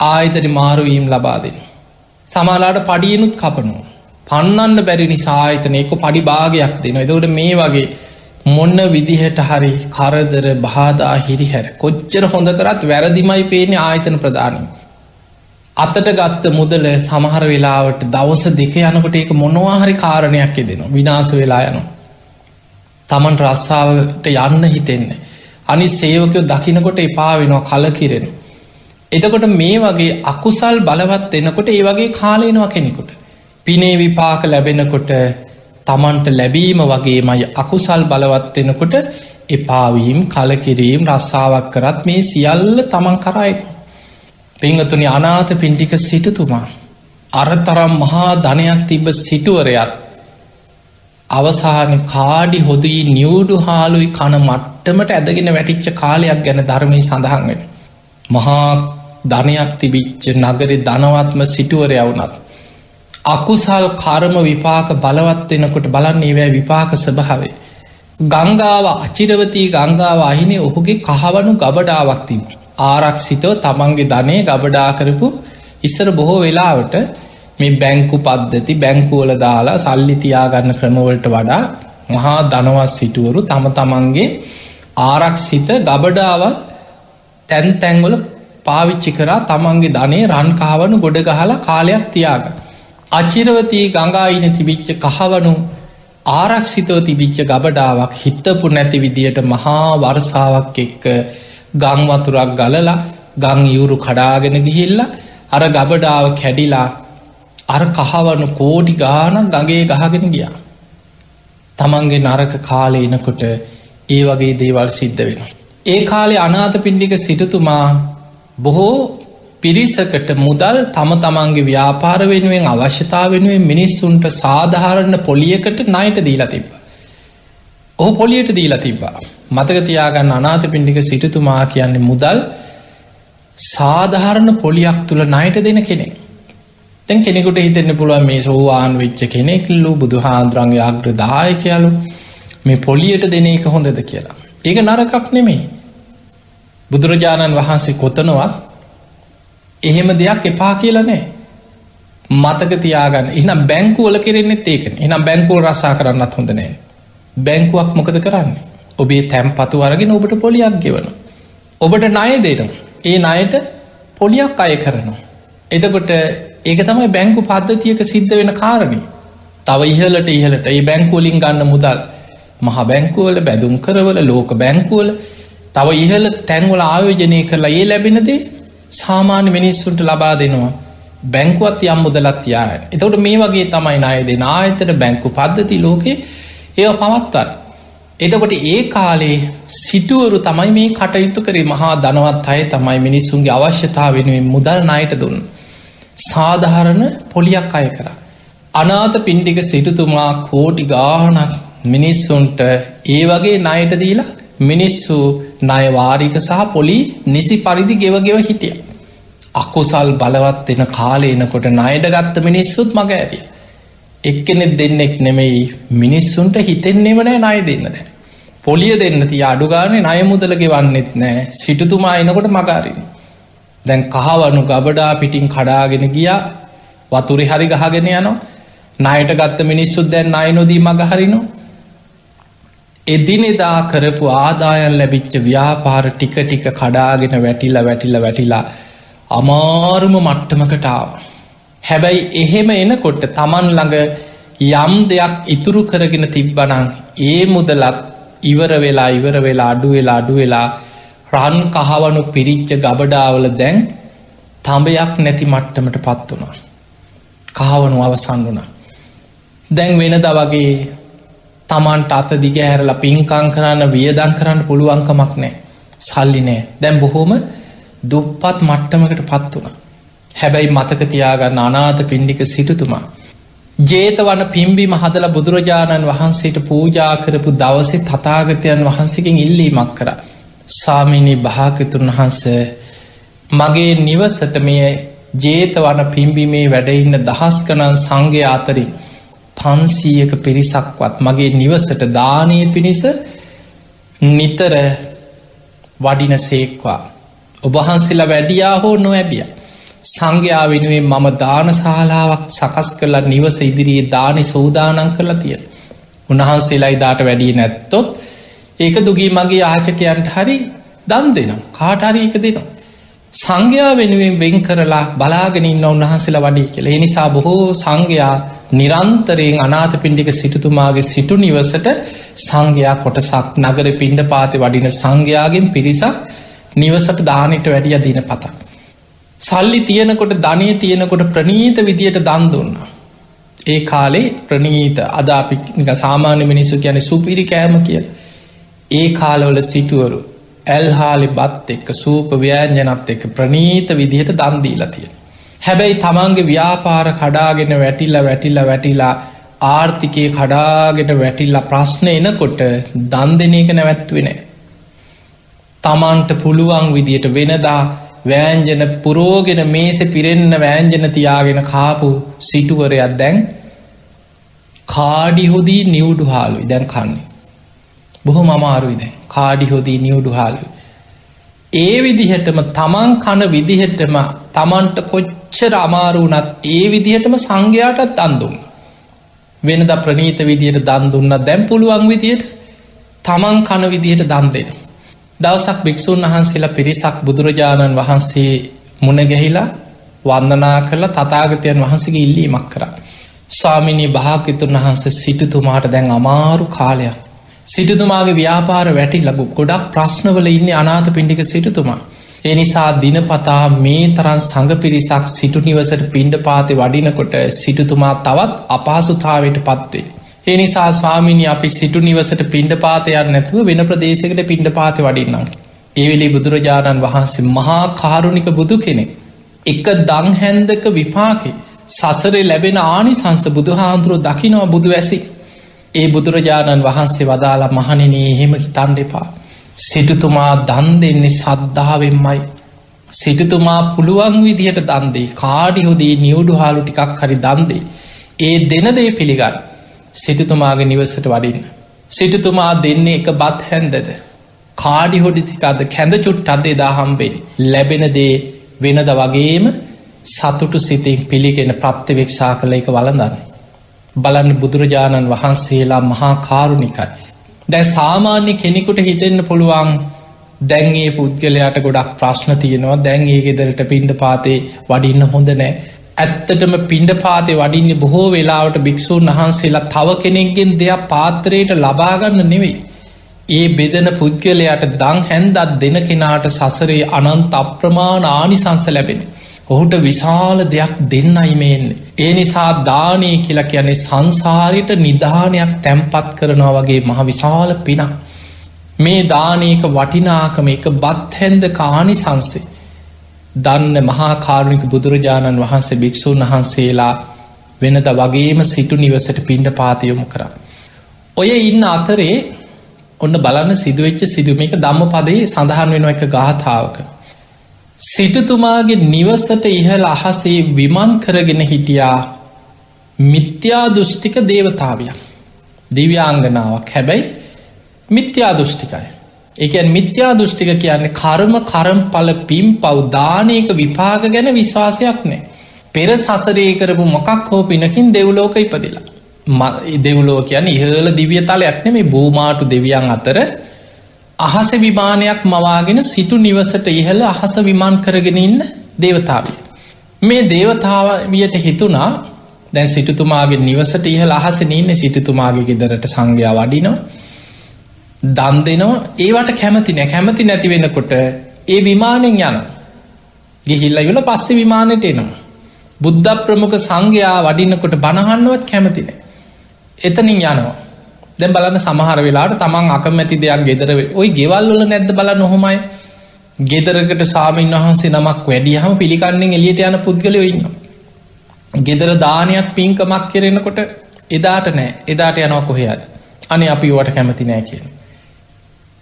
ආයතන මාරුවීම් ලබා දෙෙන සමාලාට පඩියනුත් කපනවා. පන්නන්න බැරි නිසාහිතනයක පඩි භාගයක් දෙන එතකට මේ වගේ මොන්න විදිහට හරි කරදර බාදා හිරිහැර කොච්චර හොඳ කරත් වැරදිමයි පේන ආයතන ප්‍රධානී අතට ගත්ත මුදල සමහර වෙලාවට දවස දෙක යනකොට ඒක මොනවාහරි කාරණයක් දෙන විනාස වෙලා යනු තමන් රස්සාාවට යන්න හිතෙන්නේ. අනි සේවකයෝ දකිනකොට එපා වෙනවා කල කිරෙන එතකොට මේ වගේ අකුසල් බලවත් එනකොට ඒ වගේ කාලයනවා කෙනෙකුට. පිනේ විපාක ලැබෙනකොට තමන්ට ලැබීම වගේ මයි අකුසල් බලවත්වෙනකොට එපාවීම් කලකිරීම් රස්සාාවක් කරත් මේ සියල්ල තමන් කරයි පිංහතුනි අනාත පින්ටික සිටතුමා අරතරම් මහා ධනයක් තිබ සිටුවරයත් අවසාන කාඩි හොදී නිියවඩු හාලුයි කන මට්ටමට ඇදගෙන වැටිච්ච කාලයක් ගැන ධර්මී සඳහන්වෙන මහා ධනයක් තිබිච්ච නගරි ධනවත්ම සිටුවරයවුනත් අකුසල් කරම විපාක බලවත් වෙනකොට බලන්න ඒවැ විපාක සභාවේ. ගංගාව අචිරවතී ගංගාව අහිනේ ඔහුගේ කහවනු ගබඩාවක් තිබ. ආරක්ෂිතව තමන්ගේ ධනය ගබඩා කරපු ඉස්සර බොහෝ වෙලාවට මේ බැංකු පද්ධති බැංකුවල දාලා සල්ලි තියාගන්න ක්‍රමවලට වඩා මහා දනවත් සිටුවරු තම තමන්ගේ ආරක්ෂිත ගබඩාවල් තැන් තැන්වල පාවිච්චි කරා තමන්ගේ ධනේ රන්කාවනු ගොඩ ගහලා කාලයක් තියාගන්න. අචිරවතී ගඟායින තිබිච්ච කහවනු ආරක්ෂිතව තිබිච්ච ගබඩාවක් හිත්තපු නැති විදියට මහා වර්සාවක් එක්ක ගංවතුරක් ගලලා ගං යුරු කඩාගෙන ගිහිල්ල අර ගබඩාව කැඩිලා අර කහවනු කෝඩි ගානක් ගගේ ගහගෙන ගියා තමන්ගේ නරක කාලය එනකොට ඒ වගේ දේවල් සිද්ධ වෙන. ඒ කාලේ අනාත පින්ඩික සිටතුමා බොහෝ පිරිසකට මුදල් තම තමන්ගේ ව්‍යාපාර වෙනුවෙන් අවශ්‍යතා වෙනුවෙන් මිනිස්සුන්ට සාධාරණ පොලියකට නයට දීලා තිබ. ඔහු පොලියට දීලා තිබ්බා. මතක තියාගන්න අනාත පින්ඩික සිටතුමා කියන්නේ මුදල් සාධාරණ පොලියක් තුළ නයට දෙන කෙනෙක්. තැන් කෙනෙකුට හිතෙන්න පුළුවන් මේ සෝවාන් වෙච්ච කෙනෙක්ල්ලු බුදු හාන්ද්‍රන්ගේ අග්‍ර දායකයාලු මේ පොලියට දෙන එක හොඳද කියලා. ඒක නරකක් නෙමේ. බුදුරජාණන් වහන්සේ කොතනවත් එහෙම දෙයක් එපා කියලා නෑ මතක තියාගන්න එනම් බැංකුවල කෙරෙන්නෙත් ඒකන එනම් බැංකුව රසා කරන්නත් හොඳ නෑ බැංකුවක් මොකද කරන්න ඔබේ තැම් පතු අරගෙන ඔබට පොලියක් ගෙවන ඔබට ණය දෙන ඒ අයට පොලියක් අය කරනවා. එතකොට ඒක තමයි බැංකු පද්ධතියක සිද්ධ වෙන කාරණි. තව ඉහලට ඉහලට ඒ බැංකුවලින් ගන්න මුදල්. මහ බැංකුවල බැදුම් කරවල ලෝක බැංකුවල තව ඉහල තැන්වල ආයෝජනය කරලා ඒ ලැබෙනදේ සාමාන්‍ය මිනිස්සුන්ට ලබා දෙනවා. බැංකුවත් යම් මුදලත් යායට එතවට මේ වගේ තමයි අය දෙන ආයතන බැංකු පද්ධති ලෝකේ ඒ පවත්වන්න. එතකොට ඒ කාලේ සිටුවරු තමයි මේ කටයුතු කරේ මහා දනවත් අය තමයි මිනිස්සුන්ගේ අවශ්‍යතා වෙනුවෙන් මුදල් නයට දුන්න සාධහරණ පොලියක් අය කර අනාත පින්ඩික සිටුතුමා කෝටි ගානක් මිනිස්සුන්ට ඒ වගේ නයට දීලා මිනිස්සු නයවාරික සහ පොලි නිසි පරිදි ගෙවගෙව හිටිය. අකුසල් බලවත් එෙන කාලේ එනකොට නයට ගත්ත මිනිස්සුත් මග ඇරිය. එක්කෙනෙත් දෙන්නෙක් නෙමෙයි මිනිස්සුන්ට හිතෙන්නෙමනෑ නය දෙන්න දැ. පොලිය දෙන්න ති අඩුගානේ නය මුදලගෙ වන්නෙත් නෑ සිටතුමා එනකොට මගාරින්. දැන් කහවනු ගබඩා පිටින් කඩාගෙන ගියා වතුරි හරි ගහගෙන යනවා නයට ගත්ත මිනිස්සුත් දැන් අයි නොදී මගහරිනවා එදිනෙදා කරපු ආදායන් ලැබිච්ච ව්‍යාපාර ටික ටික කඩාගෙන වැටිල්ල වැටිල්ල වැටිලා අමාරුම මට්ටමකටාව. හැබැයි එහෙම එනකොට තමන් ළඟ යම් දෙයක් ඉතුරු කරගෙන තිබ්බනං ඒ මුදලත් ඉවර වෙලා ඉවර වෙලා අඩු වෙලා අඩු වෙලා රන් කහවනු පිරිච්ච ගබඩාවල දැන් තඹයක් නැති මට්ටමට පත් වුණා. කහවනු අවසන් වුණා. දැන් වෙනද වගේ තමන්ට අත දිගහැරල පින්කං කරන්න වියදන් කරන්න පුළුවන්කමක් නෑ සල්ලි නෑ දැම් බොහෝම දුප්පත් මට්ටමකට පත් වුණ. හැබැයි මතකතියාගන්න අනාත පින්ඩික සිටුතුමා. ජේතවන පිම්බිම හදල බුදුරජාණන් වහන්සේට පූජා කරපු දවසේ තතාගතයන් වහන්සකින් ඉල්ලීමක් කර. සාමිනී භාකතුන් වහන්ස මගේ නිවසට මේ ජේතවන පිම්බිමේ වැඩඉන්න දහස් කනන් සංඝය අතරින් පන්සීයක පිරිසක්වත් මගේ නිවසට දානය පිණිස නිතර වඩින සේක්වා ඔබහන්සේලා වැඩියා හෝ නොඇබිය සංඝයා වෙනුවෙන් මම දානශාලාවක් සකස් කරලා නිවස ඉදිරියේ දානි සූදානන් කරලා තියෙන උන්වහන්සේලා ඉදාට වැඩිය නැත්තොත් ඒක දුගී මගේ ආචකයන්ට හරි දම් දෙනම් කාටහරි එක දෙනවා. සංඝයා වෙනුවෙන් වෙන් කරලා බලාගෙන ඉන්න උන්වහන්සේලා වඩී කියල. එනිසා බොහෝ සංඝයා නිරන්තරයෙන් අනාත පින්ඩික සිටුතුමාගේ සිටු නිවසට සංඝයා කොටසක් නගර පින්ඩ පාති වඩින සංඝයාගෙන් පිරිසක් නිවසට දානට වැඩිය දින පතක්. සල්ලි තියෙනකොට ධනය තියෙනකොට ප්‍රනීත විදියට දන් දුන්න. ඒ කාලේ ප්‍රනීත අදාපික සාමාන්‍ය මිනිස්සු ගැන සුපිරි කෑම කියල. ඒ කාලවල සිටුවරු ඇල්හාලි බත් එක්ක සූප ව්‍යෑන්ජනත් එක්ක ප්‍රනීත විදිහට දන්දීලා තියෙන. හැබැයි තමන්ගේ ව්‍යාපාර කඩාගෙන වැටිල්ල වැටිල්ල වැටිලා ආර්ථිකය කඩාගෙන වැටිල්ලා ප්‍රශ්න එනකොට දන් දෙන එක නැවැත්වෙන. තමන්ට පුළුවන් විදියට වෙනදා වෑන්ජන පුරෝගෙන මේස පිරෙන්න වෑන්ජන තියාගෙන කාපු සිටුවරයක් දැන් කාඩිහොදී නිවුඩු හාලු දැන් කන්නේ. බොහො මමාරුයි දැන් කාඩිහොදී නිවුඩු හාලු. ඒ විදිහටම තමන් කන විදිහටම තමන්ට කොච්චර අමාරුනත් ඒ විදිහටම සංඝයාටත් අන්දුම්. වෙනද ප්‍රනීත විදියට දන් දුන්න දැම් පුළුවන් විදියට තමන් කන විදිහට දන් දෙෙන. දවසක් භික්‍ෂූන් වහන්සේලා පිරිසක් බුදුරජාණන් වහන්සේ මුණගැහිලා වන්දනා කරලා තතාගතයන් වහන්සගේ ඉල්ලීමක් කර. ස්වාමිනී භාකිතුන් වහන්සේ සිටුතුමාට දැන් අමාරු කාලයක්. සිටතුමාගේ ව්‍යාපාර වැටි ලබු ගොඩක් ප්‍රශ්නවල ඉන්න අනාත පිණ්ඩික සිටතුමා. එනිසා දිනපතා මේ තරන් සඟ පිරිසක් සිටු නිවසට පිණ්ඩ පාති වඩිනකොට සිටුතුමා තවත් අපහසුතාවට පත්වේ. එනිසා ස්වාමිනි අපි සිටු නිවසට පිණ්ඩ පාතයක් නැතුව වෙන ප්‍රදේශකට පිණ්ඩ පාති වඩින්නම්. ඒවෙලි බුදුරජාණන් වහන්සේ මහා කාරුණික බුදු කෙනෙ. එක දංහැන්දක විපාකි සසරේ ලැබෙන ආනි සංස බුදුහාන්දුරුව දකිනව බුදු ඇසි. ඒ බුදුරජාණන් වහන්සේ වදාලා මහණනේ එහෙම හිතන්ඩ එපා. සිටුතුමා දන් දෙන්නේ සද්ධාවෙන්මයි. සිටතුමා පුළුවන් විදිහට දන්දේ කාඩිහොදී නිවුඩු හාලු ටිකක් හරි දන්දේ. ඒ දෙනදේ පිළිගන්න. සිටතුමාගේ නිවසට වඩින්න. සිටතුමා දෙන්නේ එක බත් හැන්දද. කාඩි හොඩිතිකද කැඳ චුට් අදේ දාහම්බෙන් ලැබෙනදේ වෙනද වගේම සතුටු සිතින් පිළිගෙන ප්‍රත්්‍යවෙක්ෂා කළ එක වලඳන්න. බලන්න බුදුරජාණන් වහන්සේලා මහා කාරුණිකයි. දැ සාමාන්‍ය කෙනෙකුට හිතෙන්න්න පුළුවන් දැන්ගේ පුද්ගලයාට ගොඩක් ප්‍රශ්න තියෙනවා දැන් ඒ ගෙදරට පින්ඩ පාතේ වඩින්න හොඳ නෑ ඇත්තටම පින්ඩ පාතේ වඩින්න බොහෝ වෙලාවට භික්‍ෂූන් වහන්සේලා තව කෙනෙක්ගෙන් දෙයක් පාත්‍රයට ලබාගන්න නෙවෙයි. ඒ බෙදන පුද්ගලයාට දං හැන්දත් දෙන කෙනාට සසරේ අනන්ත අප්‍රමාණ ආනිසංස ලැබෙන. ඔහුට විශාල දෙයක් දෙන්නයිමේෙන්. ඒ නිසා දානය කියලා කියන්නේ සංසාරයට නිධානයක් තැම්පත් කරනවා වගේ මහ විශාල පිනක්. මේ දානයක වටිනාකම එක බත් හැන්ද කානි සංසේ. දන්න මහාකාරුණික බුදුරජාණන් වහන්සේ භික්‍ෂූන් වහන්සේලා වෙනද වගේම සිටු නිවසට පින්ඩ පාතියොමු කර. ඔය ඉන්න අතරේ ඔන්න බලන්න සිදුවච්ච සිදුවම එක දම්ම පදේ සඳහන් වෙන එක ගාථාවක. සිටතුමාගේ නිවසට ඉහල අහසේ විමන් කරගෙන හිටියා මිත්‍යා දෘෂ්ටික දේවතාවයක් දිව්‍යාංගනාවක් හැබැයි මිත්‍යා දෘෂ්ටිකයි එකන් මිත්‍යා දෘෂ්ටික කියන්නේ කර්ම කරම් පල පිම් පවදානයක විපාග ගැන විශ්වාසයක් නෑ පෙර සසරේ කරපු මොකක් හෝ පිනකින් දෙව්ලෝක ඉපදිලා දෙව්ලෝ කියන්න ඉහල දිවිය තලයක් නෙමේ බූමාටු දෙවියන් අතර අහස විමානයක් මවාගෙන සිටු නිවසට ඉහළ අහස විමාන් කරගෙන ඉන්න දේවතාවය. මේ දේවතාවයට හිතුනා දැන් සිටතුමාගේ නිවසට ඉහළ අහස නන්න සිටතුමාගේ ගෙදරට සංඝයා වඩිනවා. දන් දෙනවා. ඒවට කැමති නෑ. කැමති නැති වෙනකොට ඒ විමානෙන් යන ගිහිල්ල යුල පස්සෙ විමානයට එනවා. බුද්ධ ප්‍රමුඛ සංඝයා වඩින්නකොට බණහන්නවත් කැමතින එතනින් යනවා. දැ බලන්න සමහර වෙලාට තමන් අකමැති දෙයක් ගෙදර ඔයි ගෙවල්වල නැද්ද බල නොහොමයි ගෙදරකට සාමීන් වහන්සේ නමක් වැඩියහම පිළිකන්නෙන් එලියට යන පුද්ගලයෝ ඉන්න ගෙදර දානයක් පින්කමක් කෙරෙනකොට එදාට නෑ. එදාට යනවා කොහයාද අනේ අපි වට කැමති නෑ කියන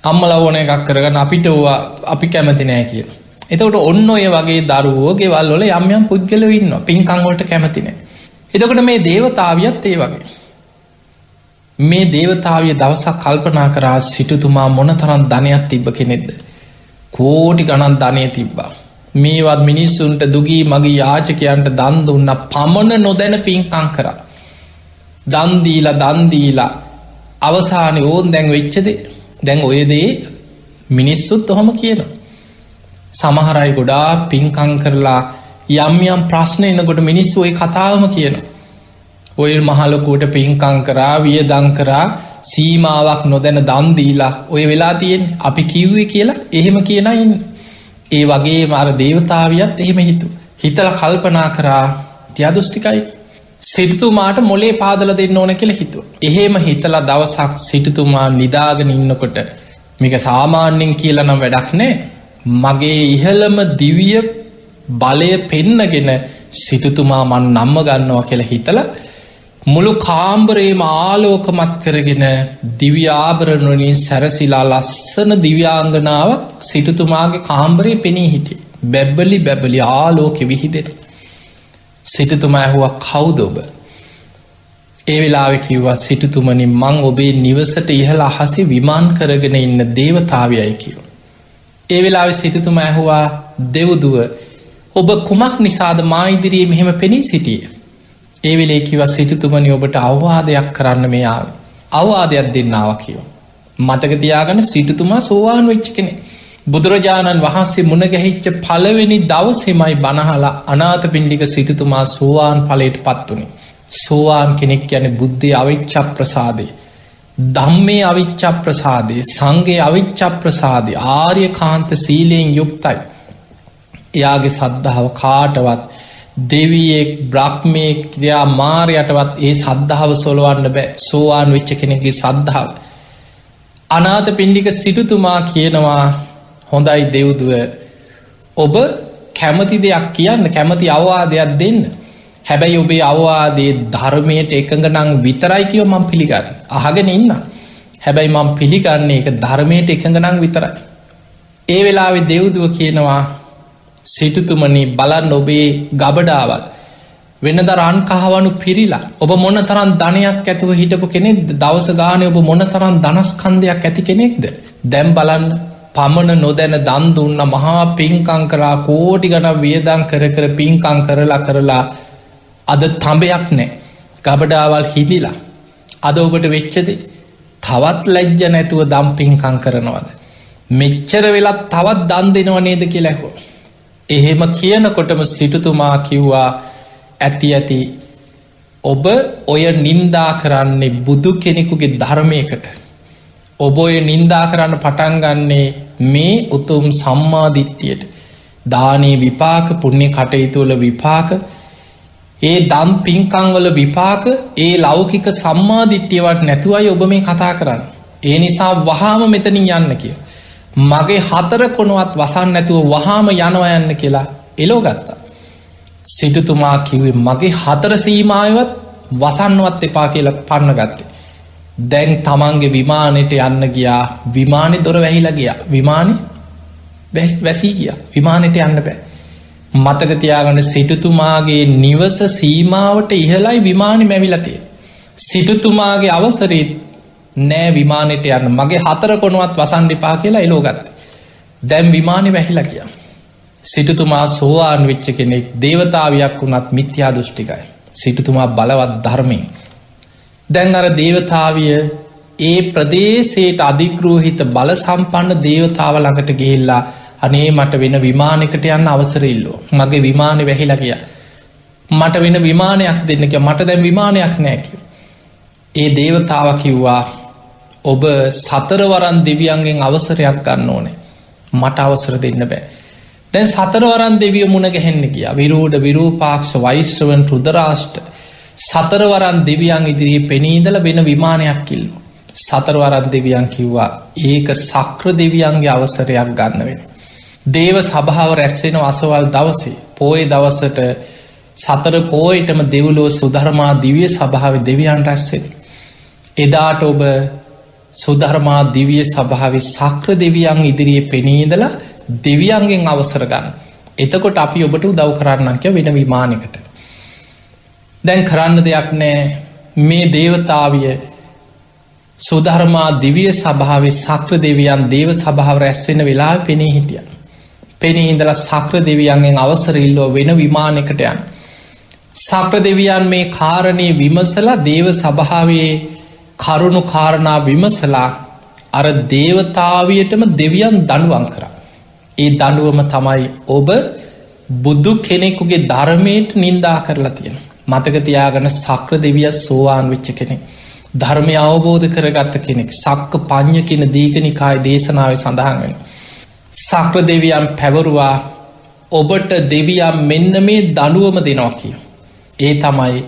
අම්මල ඕන එකක් කරගන්න අපිට ඕවා අපි කැමති නෑ කියන එතකට ඔන්න ඔය වගේ දරුවෝ ගෙවල්වල යම්යම් පුද්ගලව ඉන්න පින්කංවලට කැමතිනෑ එතකට මේ දේවතාවියත් ඒ වගේ. මේ දේවතාවිය දවසක් කල්පනා කරා සිටුතුමා මොන තරන් ධනයක් තිබ්බ කෙනෙක්ද? කෝටි ගණන් ධනය තිබ්බා. මේවත් මිනිස්සුන්ට දුගී මගේ යාචකයන්ට දන් දුන්න පමණ නොදැන පින්කං කර. දන්දීලා දන්දීලා අවසානය ඕන් දැන් වෙච්චද දැන් ඔයදේ මිනිස්සුත් ඔහොම කියනවා සමහරයි ගොඩා පින්කං කරලා යම් යම් ප්‍රශ්න එනකොට මිනිස්සු ඔය කතාවම කියනවා. ඔය මහලොකුට පින්කං කරා විය දං කරා සීමාවක් නොදැන දන්දීලා ඔය වෙලා තියෙන් අපි කිව්වේ කියලා එහෙම කියනයින් ඒ වගේ මර දේවතාවියත් එහෙම හිතු හිතල කල්පනා කරා තියදුෂ්ටිකයි සිටතුමාට මොලේ පාදල දෙන්න ඕන කියල හිතුව එහෙම හිතලා දවසක් සිටතුමා නිදාගෙන ඉන්නකොට මේක සාමාන්‍යෙන් කියලනම් වැඩක් නෑ මගේ ඉහළම දිවිය බලය පෙන්නගෙන සිටතුමා මන් නම්ම ගන්නවා කියලා හිතලා මුළු කාම්බරේම ආලෝකමත් කරගෙන දිව්‍යාභරණනින් සැරසිලා ලස්සන දිව්‍යාංගනාවක් සිටතුමාගේ කාම්බරේ පෙනී හිටිය. බැබ්බලි බැබලි ආලෝකෙ විහිදෙන. සිටතුමා ඇහුවක් කවුදෝබ. ඒ වෙලාවෙ කිව්වා සිටතුමනි මං ඔබේ නිවසට ඉහල අහසේ විමාන් කරගෙන ඉන්න දේවතාවයයි කියව. ඒ වෙලාවෙ සිටතුම ඇහුවා දෙවදුව ඔබ කුමක් නිසාද මා ඉදිරියේ මෙහෙම පෙනී සිටිය. ඒ වෙලේ කිව සිටතුමනි ඔබට අවවාදයක් කරන්න මෙයාව. අවවාදයක් දෙන්නාව කියෝ. මතකතියාගන සිටතුමා සෝවාන් වෙච්ච කෙනෙ. බුදුරජාණන් වහන්සේ මුණගැහිච්ච පලවෙනි දවසෙමයි බණහලා අනාත පින්ඩික සිටතුමා සෝවාන් පලට පත්වනි. සෝවාන් කෙනෙක් යන බුද්ධය අවිච්චක් ප්‍රසාදේ. දම්මේ අවිච්චා ප්‍රසාදය සංගේ අවිච්චා ප්‍රසාදය ආර්ය කාන්ත සීලයෙන් යුක්තයි. එයාගේ සද්ධාව කාටවත් දෙවියෙක් බ්‍රහ්මයෙක් ක්‍රයා මාරයටවත් ඒ සද්ධාව සොලවන්න බෑ සෝවාන් වෙච්ච කෙනෙගේ සද්ධාව. අනාත පින්ඩික සිටුතුමා කියනවා හොඳයි දෙව්දුව. ඔබ කැමති දෙයක් කියන්න කැමති අවවාදයක් දෙන්න. හැබැයි ඔබේ අවවාදේ ධර්මයට එකඟ නං විතරයි කියව මං පිළිගන්න. අහගෙන ඉන්න. හැබැයි මං පිළිගන්නේ එක ධර්මයට එකඟ නං විතරයි. ඒ වෙලාවෙ දෙව්දුව කියනවා සිටුතුමනි බලන්න ඔබේ ගබඩාවල්. වෙන දරන් කහවනු පිරිලා. ඔබ මොන තරන් ධනයක් ඇතුව හිටපු කෙනෙක් දවස ගානය ඔබ මොන තරන් දනස්කන්දයක් ඇති කෙනෙක්ද? දැම් බලන්න. පමණ නොදැන දන් දුන්න මහා පින්කං කරා කෝටි ගන වියදං කර කර පින්කං කරලා කරලා අද තඹයක් නෑ. ගබඩාවල් හිදිලා අද ඔබට වෙච්චද? තවත් ලැජ්ජ නැතුව දම්පින්කං කරනවද? මෙච්චර වෙලත් තවත් දන් දෙනව නේද කියලැහෝ එහෙම කියනකොටම සිටුතුමා කිව්වා ඇති ඇති. ඔබ ඔය නින්දා කරන්නේ බුදු කෙනෙකුගේ ධර්මයකට. ඔබ ඔය නින්දා කරන්න පටන්ගන්නේ මේ උතුම් සම්මාධිට්ටියට දානයේ විපාක පුුණ්‍ය කටයුතුවල විපාක ඒ දම් පින්කංවල විපාක ඒ ලෞකික සම්මාධිට්්‍යවට නැතුවයි ඔබ මේ කතා කරන්න. ඒ නිසා වහාම මෙතනින් යන්න කිය. මගේ හතර කොනුවත් වසන් නැතුව වහාම යනවා යන්න කියලා එලෝ ගත්තා. සිටතුමා කිවේ මගේ හතර සීමායවත් වසන්වත් එපා කියල පන්න ගත්තේ. දැන් තමන්ගේ විමානයට යන්න ගියා විමානි දොර වැහිලා ගිය විමානි බැස් වැසී ගිය විමානයට යන්න බෑ. මතකතියාගන්න සිටතුමාගේ නිවස සීමාවට ඉහලයි විමානි මැවිලතිය. සිටතුමාගේ අවසරීත් නෑ විමානයට යන්න මගේ හතර කොනුවත් වසන්ඩිපා කියලා එලෝගත්ත. දැම් විමානි වැහිල කිය. සිටතුමා සෝවාන් වෙච්ච කෙනෙක් දේවතාවයක් වුණත් මිත්‍යා දෘෂ්ටිකයි. සිටතුමා බලවත් ධර්මයෙන්. දැන් අර දේවතාවිය ඒ ප්‍රදේශයට අධිග්‍රෝහිත බල සම්පන්න දේවතාව ළඟට ගෙහිල්ලා අනේ මට වෙන විමානකට යන්න අවසරඉල්ලෝ මගේ විමානය වැහිලා කිය මට වෙන විමානයක් දෙන්නක මට දැන් විමානයක් නෑක ඒ දේවතාව කිව්වා ඔබ සතරවරන් දෙවියන්ගෙන් අවසරයක් ගන්න ඕනේ. මට අවසර දෙන්න බෑ. දැන් සතරවරන් දෙවිය මුණ ගැහෙන්න කිය විරූඩ විරූපාක්ෂ වෛශ්‍රවන් රුදරාෂ්ට සතරවරන් දෙවියන් ඉදිරියේ පෙනීදල වෙන විමානයක් කිල්ලු සතරවරන් දෙවියන් කිව්වා ඒක සක්‍ර දෙවියන්ගේ අවසරයක් ගන්න වෙන දේව සභාව රැස්වෙන අසවල් දවසේ පෝය දවසට සතර පෝයටම දෙවුලෝ සුධර්මා දිවිය සභාව දෙවියන් රැස්වෙන එදාට ඔබ සුධර්මා දිවිය සභාවි සක්‍ර දෙවියන් ඉදිරියේ පෙනීදලා දෙවියන්ගෙන් අවසර ගන්න. එතකොට අපි ඔබට උදව් කරන්නක්ය වෙන විමානකට දැන් කරන්න දෙයක් නෑ. මේ දේවතාවිය සුධර්මා දිවිය සභාව සක්‍ර දෙවියන් දේව සභාව රැස්වෙන වෙලා පෙනේ හිටිය. පෙනේ ඉඳල සක්‍ර දෙවියන්ගෙන් අවසරල්ලෝ වෙන විමානකට යන්. සක්‍ර දෙවියන් මේ කාරණය විමසලා දේව සභාවේ කරුණු කාරණා විමසලා අර දේවතාවියටම දෙවියන් දනුවන් කරා. ඒ දඩුවම තමයි ඔබ බුද්ධ කෙනෙකුගේ ධර්මයට නින්දා කරලා තියෙන. මතකතියාගන සක්‍ර දෙවිය සෝවාන් වෙච්ච කෙනෙක්. ධර්මය අවබෝධ කරගත්ත කෙනෙක් සක්ක පං්ඥ කියන දීගනිකායි දේශනාව සඳහන් වෙන. සක්‍ර දෙවියන් පැවරුවා ඔබට දෙවියම් මෙන්න මේ දනුවම දෙනවා කිය. ඒ තමයි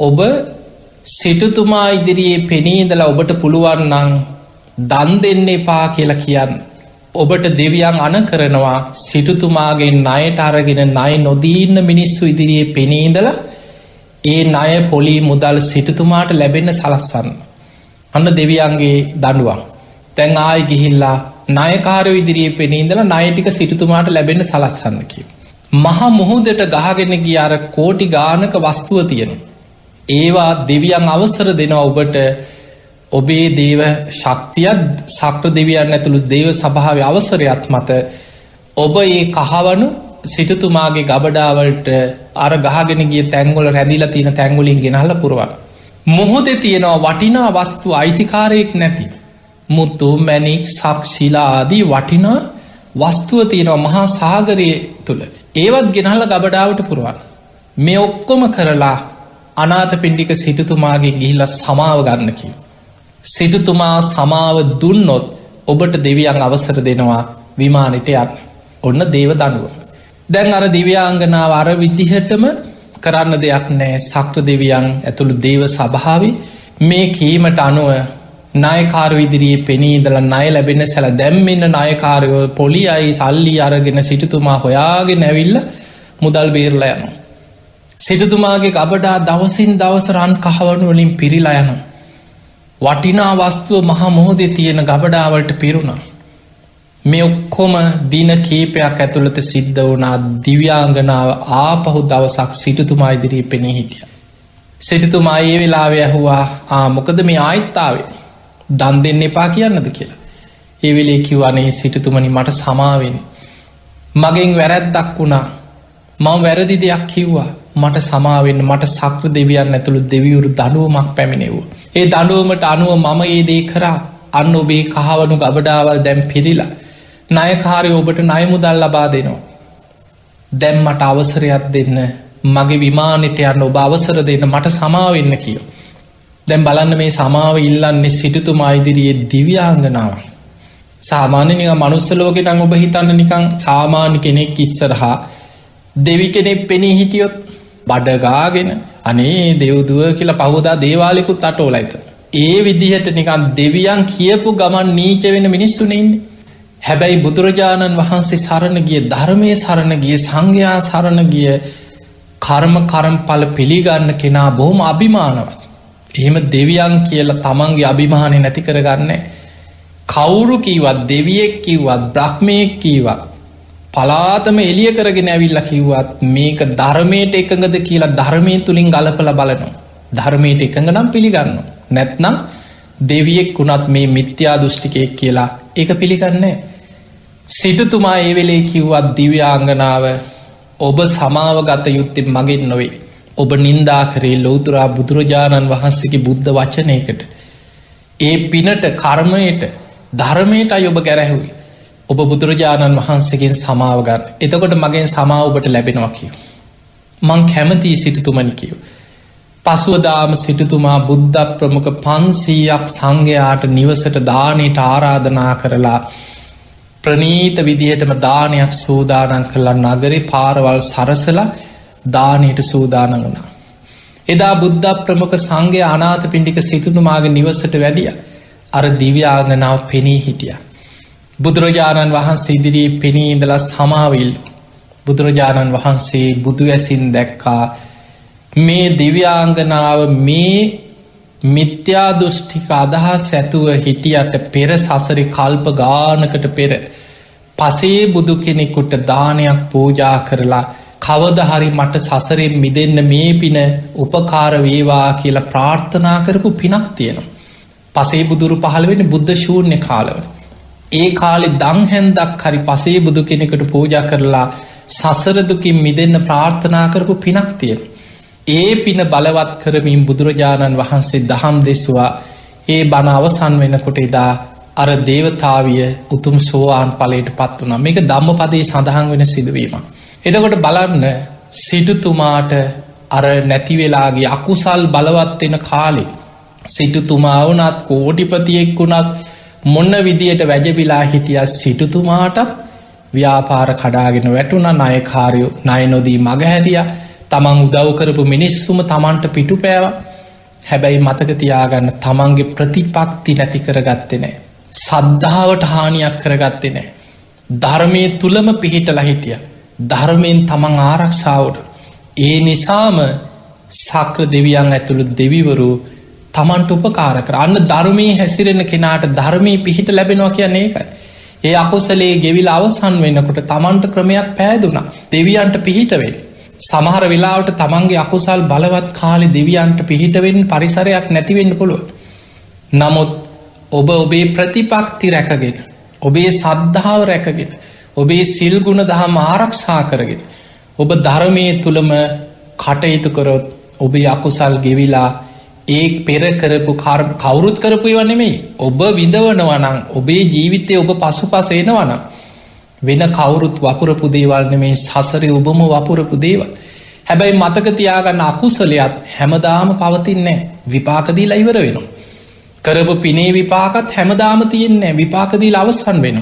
ඔබ සිටතුමා ඉදිරියේ පෙනීදලා ඔබට පුළුවන්නං දන් දෙන්න එපා කියලා කියන්න. ඔබට දෙවියන් අන කරනවා සිටුතුමාගේ නයට අරගෙන නය නොදීන්න මිනිස්සු ඉදිරියේ පෙනීදලා ඒ ණය පොලි මුදල් සිටතුමාට ලැබෙන්න සලස්සන්න. අන්න දෙවියන්ගේ දඩුවන්. තැන් ආය ගිහිල්ලා නයකාරය ඉදිරියේ පෙනීදල නයටික සිටතුමාට ලැබෙන්න සලස්සන්නකි. මහා මුහුදට ගහගෙන ගියාර කෝටි ගානක වස්තුව තියෙන. ඒවා දෙවියන් අවසර දෙනවා ඔබට ඔබේ දේව ශක්තියත් සක්‍ර දෙවියන් ඇතුළු දේව සභාව අවසරයක් මත ඔබ ඒ කහවනු සිටතුමාගේ ගබඩාවලට අර ගහගෙන ගිය තැංගොල රැදිලා තියෙන තැංගොලින් ගෙනහල පුරුවන්. මොහොද තියෙනවා වටිනා වස්තු අයිතිකාරයෙක් නැති. මුත්තු මැනික් සක්ෂිලා ආදී වටිනා වස්තුව තියෙනවා මහා සාගරය තුළ ඒවත් ගෙනහල ගබඩාවට පුරුවන්. මේ ඔක්කොම කරලා අනාත පින්ඩික සිටතුමාගේ ගිහිල්ල සමාව ගන්නකි. සිටතුමා සමාව දුන්නොත් ඔබට දෙවියන් අවසර දෙනවා විමානට යන්න ඔන්න දේව දනුව. දැන් අර දිව්‍යාංගනාව අර විදිහටම කරන්න දෙයක් නෑ සක්‍ර දෙවියන් ඇතුළු දේව සභාවි මේ කීමට අනුව නායකාර විදිරියේ පෙනීදල නය ලැබෙන සැල දැම්මන්න නායකාරයෝ පොලි අයි සල්ලි අරගෙන සිටතුමා හොයාගේ නැවිල්ල මුදල් බේරල යනු. සිටතුමාගේ ගබඩා දවසින් දවස රන් කහවනු වලින් පිරිලා යනු. වටිනා වස්තුව මහා මොහොදේ තියෙන ගබඩාවලට පිරුණා. මේ ඔක්කොම දින කීපයක් ඇතුළත සිද්ධ වනා දිව්‍යාංගනාව ආපහු දවසක් සිටතුමා ඉදිරී පෙනේ හිටිය. සිටතුමා ඒ වෙලාව ඇහුවා ආමොකද මේ ආයිත්තාවේ දන් දෙන්න එපා කියන්නද කියලා. ඒවෙලේ කිව්වනේ සිටතුමනි මට සමාවෙන්. මගෙන් වැරැද්දක් වුණා මං වැරදි දෙයක් කිව්වා මට සමාවෙන්න මට සක්‍ර දෙවියන් ඇතුළු දෙවියවරු දනුවමක් පැමිණෙවූ. ඒ දනුවමට අනුව මම ඒ දේ කරා අන්න ඔබේ කහවනු ගබඩාවල් දැම් පිරිලා නයකාරය ඔබට නයමුදල් ලබා දෙනවා. දැම්මට අවසරයක් දෙන්න මගේ විමානට යන්න ඔබ අවසර දෙන්න මට සමාවෙන්න කියෝ. දැම් බලන්න මේ සමාව ඉල්ලන්නේ සිටතුමා ඉදිරියේ දිව්‍යාංගනාව. සාමාන්‍යනික මනුස්සලෝක නං ඔබ හිතන්න නිකං සාමාන්‍ය කෙනෙක් ඉස්සරහා දෙවි කෙනෙක් පෙනී හිටියොත් බඩගාගෙන අනේ දෙව්දුව කියලා පහුදා දේවාලෙකුත් අටෝලයිත. ඒ විදිහට නිකන් දෙවියන් කියපු ගමන් නීච වෙන මිනිස්සුනෙන්නේ. හැබැයි බුදුරජාණන් වහන්සේ සරණ ගිය ධර්මය සරණ ගිය සංඝයා සරණ ගිය කර්ම කරම්පල පිළිගන්න කෙනා බොහොම අභිමානවත්. එහෙම දෙවියන් කියලා තමන්ගේ අභිමානය නැති කරගන්න. කවුරු කීවත් දෙවියෙක් කිව්වත් බ්‍රහ්මයෙක් කීවත්. පලාතම එලිය කරගෙන ඇවිල්ල කිව්වත් මේක ධර්මයට එකඟද කියලා ධර්මය තුළින් ගලපල බලනවා. ධර්මයට එකඟ නම් පිළිගන්න. නැත්නම් දෙවියෙක් වුණත් මේ මිත්‍යා දෘෂ්ටිකයෙක් කියලා ඒක පිළිගන්නේ. සිටතුමා ඒ වෙලේ කිව්වත් දිව්‍යාංගනාව ඔබ සමාව ගත යුත්තෙ මගින් නොවේ. ඔබ නින්දා කරේ ලෝතුරා බුදුරජාණන් වහන්සේගේ බුද්ධ වචනයකට. ඒ පිනට කර්මයට ධර්මයට අයි ඔබ ගැරැහුයි. ඔබ බුදුරජාණන් වහන්සේගෙන් සමාවගන්න එතකොට මගෙන් සමාව ඔබට ලැබෙනවා කියව. මං කැමතිී සිටතුමනි කියව. පසුවදාම සිටතුමා බුද්ධ ප්‍රමුඛ පන්සීයක් සංඝයාට නිවසට දානයට ආරාධනා කරලා ප්‍රනීත විදිහටම දානයක් සූදානන් කරලා නගරේ පාරවල් සරසල දානයට සූදාන වුණා. එදා බුද්ධ ප්‍රමුඛ සංඝය අනාත පිණ්ඩික සිතුතුමාගේ නිවසට වැඩිය අර දිව්‍යාගනාව පෙනී හිටිය. බුදුරජාණන් වහන්සේ ඉදිරියේ පෙනී ඉඳලා සමාවිල් බුදුරජාණන් වහන්සේ බුදු ඇසින් දැක්කා මේ දිව්‍යාංගනාව මේ මිත්‍යා දෘෂ්ටික අදහස් ඇතුව හිටියට පෙර සසරි කල්ප ගානකට පෙර පසේ බුදු කෙනෙකුට දානයක් පූජා කරලා කවදහරි මට සසරෙන් මිදන්න මේ පින උපකාර වේවා කියලා ප්‍රාර්ථනා කරපු පිනක් තියෙනවා. පසේ බුදුරු පහළවෙෙන බුද්ධ ශූර්ණය කාලවන. ඒ කාලෙ දංහැන්දක් හරි පසේ බුදු කෙනෙකට පූජා කරලා සසරදුකින් මිදන්න ප්‍රාර්ථනා කරපු පිනක් තියෙන. ඒ පින බලවත් කරමින් බුදුරජාණන් වහන්සේ දහම් දෙස්වා. ඒ බණ අවසන් වෙනකොට එදා අර දේවතාවිය උතුම් සෝවාන් පලට පත් වනා මේක දම්ම පදේ සඳහන් වෙන සිදුවීම. එතකොට බලන්න සිටුතුමාට අර නැතිවෙලාගේ අකුසල් බලවත්වෙන කාලෙ සිටුතුමා වනත් කෝටිපතියෙක් වුණත් මොන්න විදියට වැජබිලා හිටිය සිටුතුමාටත් ව්‍යාපාර කඩාගෙන වැටුන නයකාරයෝ නය නොදී මගහැරිය. තමන් උදව් කරපු මිනිස්සුම තමන්ට පිටු පෑව හැබැයි මතකතියාගන්න තමන්ගේ ප්‍රතිපක්ති නැති කරගත්තෙනෑ. සද්ධාවට හානියක් කරගත්තේ නෑ. ධර්මය තුළම පිහිටල හිටිය. ධර්මයෙන් තමන් ආරක්ෂාවට. ඒ නිසාම සක්‍ර දෙවියන් ඇතුළු දෙවිවරු තමන්ට උපකාර කර අන්න ධර්මී හැසිරෙන කෙනාට ධර්මී පිහිට ලැබෙනවා කියන්නේ ඒකයි. ඒ අකුසලේ ගෙවිල අවසන් වෙන්නකොට තමන්ට ක්‍රමයක් පෑදුනා දෙවියන්ට පිහිටවෙන්. සමහර වෙලාවට තමන්ගේ අකුසල් බලවත් කාලි දෙවියන්ට පිහිටවෙන් පරිසරයක් නැතිවෙන්න පුළුව. නමුත් ඔබ ඔබේ ප්‍රතිපක්ති රැකගෙන ඔබේ සද්ධාව රැකගෙන ඔබේ සිල්ගුණ දහම ආරක්ෂා කරගෙන ඔබ ධර්මය තුළම කටයුතු කරොත් ඔබේ අකුසල් ගෙවිලා ඒ පෙර කරපු කවුරුත් කරපු වනෙමේ ඔබ විඳවනවනං ඔබේ ජීවිතය ඔබ පසු පසේනවනම් වෙන කවුරුත් වපුරපු දේවල්න මේ සසරය ඔබම වපුරපු දේවල්. හැබැයි මතක තියාගන්න අකුසලයක් හැමදාම පවතින්නේ විපාකදී ලයිවර වෙනවා. කරපු පිනේ විපාකත් හැමදාම තියෙන්නේ විපාකදී අවසන් වෙන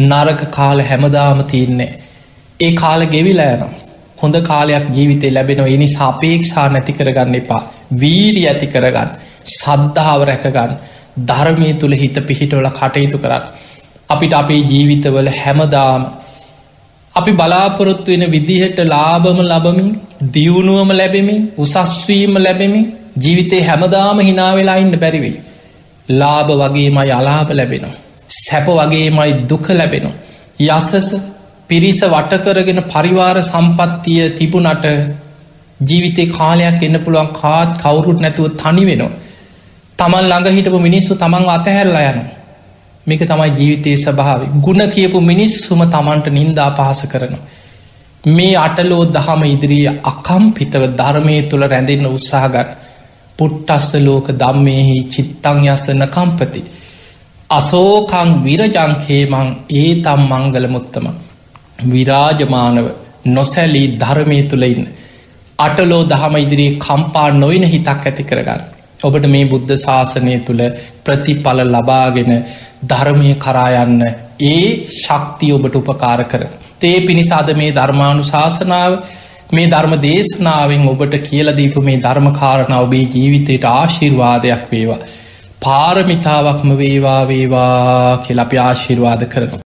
නරක කාල හැමදාම තියන්නේ ඒ කාල ගෙවිලා යනවා. හොඳ කාලයක් ජීවිතය ලැබෙනවා. එනි සාපේක්ෂා නැති කරගන්න එපා. වීරි ඇති කරගන්න. සද්ධාව රැකගන්න. ධර්මය තුළ හිත පිහිටවල කටයුතු කරන්න. අපිට අපේ ජීවිතවල හැමදාම අපි බලාපොරොත්තු වෙන විදිහට ලාබම ලබමින් දියුණුවම ලැබෙමින් උසස්වීම ලැබෙමින් ජීවිතේ හැමදාම හිනාවෙලා ඉන්න බැරිවෙයි. ලාභ වගේමයි අලාභ ලැබෙනවා. සැප වගේමයි දුක ලැබෙනවා. යසස පිරිස වටකරගෙන පරිවාර සම්පත්තිය තිබුණට ජීවිතේ කාලයක් එන්න පුළුවන් කාත් කවුරුත් නැතුව තනි වෙනවා. තමන් ළඟ හිටපු මිනිස්සු තමන් අතහැරලා යන. මේක තමයි ජීවිතයේ ස්භාව ගුණ කියපු මිනිස්සුම තමන්ට නින්දා පහස කරනවා. මේ අටලෝ දහම ඉදිරිය අකම්පිතව ධර්මය තුළ රැඳෙන්න්න උත්සාහගන්න. පුට්ටස්ස ලෝක දම්මෙහි චිත්තං යසන කම්පති. අසෝකං විරජංකේමං ඒ තම් මංගල මුත්තම. විරාජමානව නොසැලී ධර්මය තුළඉන්න. අටලෝ දහම ඉදිරියේ කම්පා නොයින හිතක් ඇති කරගන්න. ඔබට මේ බුද්ධ ශාසනය තුළ ප්‍රතිඵල ලබාගෙන ධර්මය කරායන්න ඒ ශක්තිය ඔබට උපකාර කර. තේ පිණිසාද මේ ධර්මාණු ශාසනාව මේ ධර්ම දේශනාවෙන් ඔබට කියලදීපු මේ ධර්මකාරණ ඔබේ ජීවිතයට ආශිර්වාදයක් වේවා. පාරමිතාවක්ම වේවා වේවා කෙලපි ආශිර්වාද කරනවා.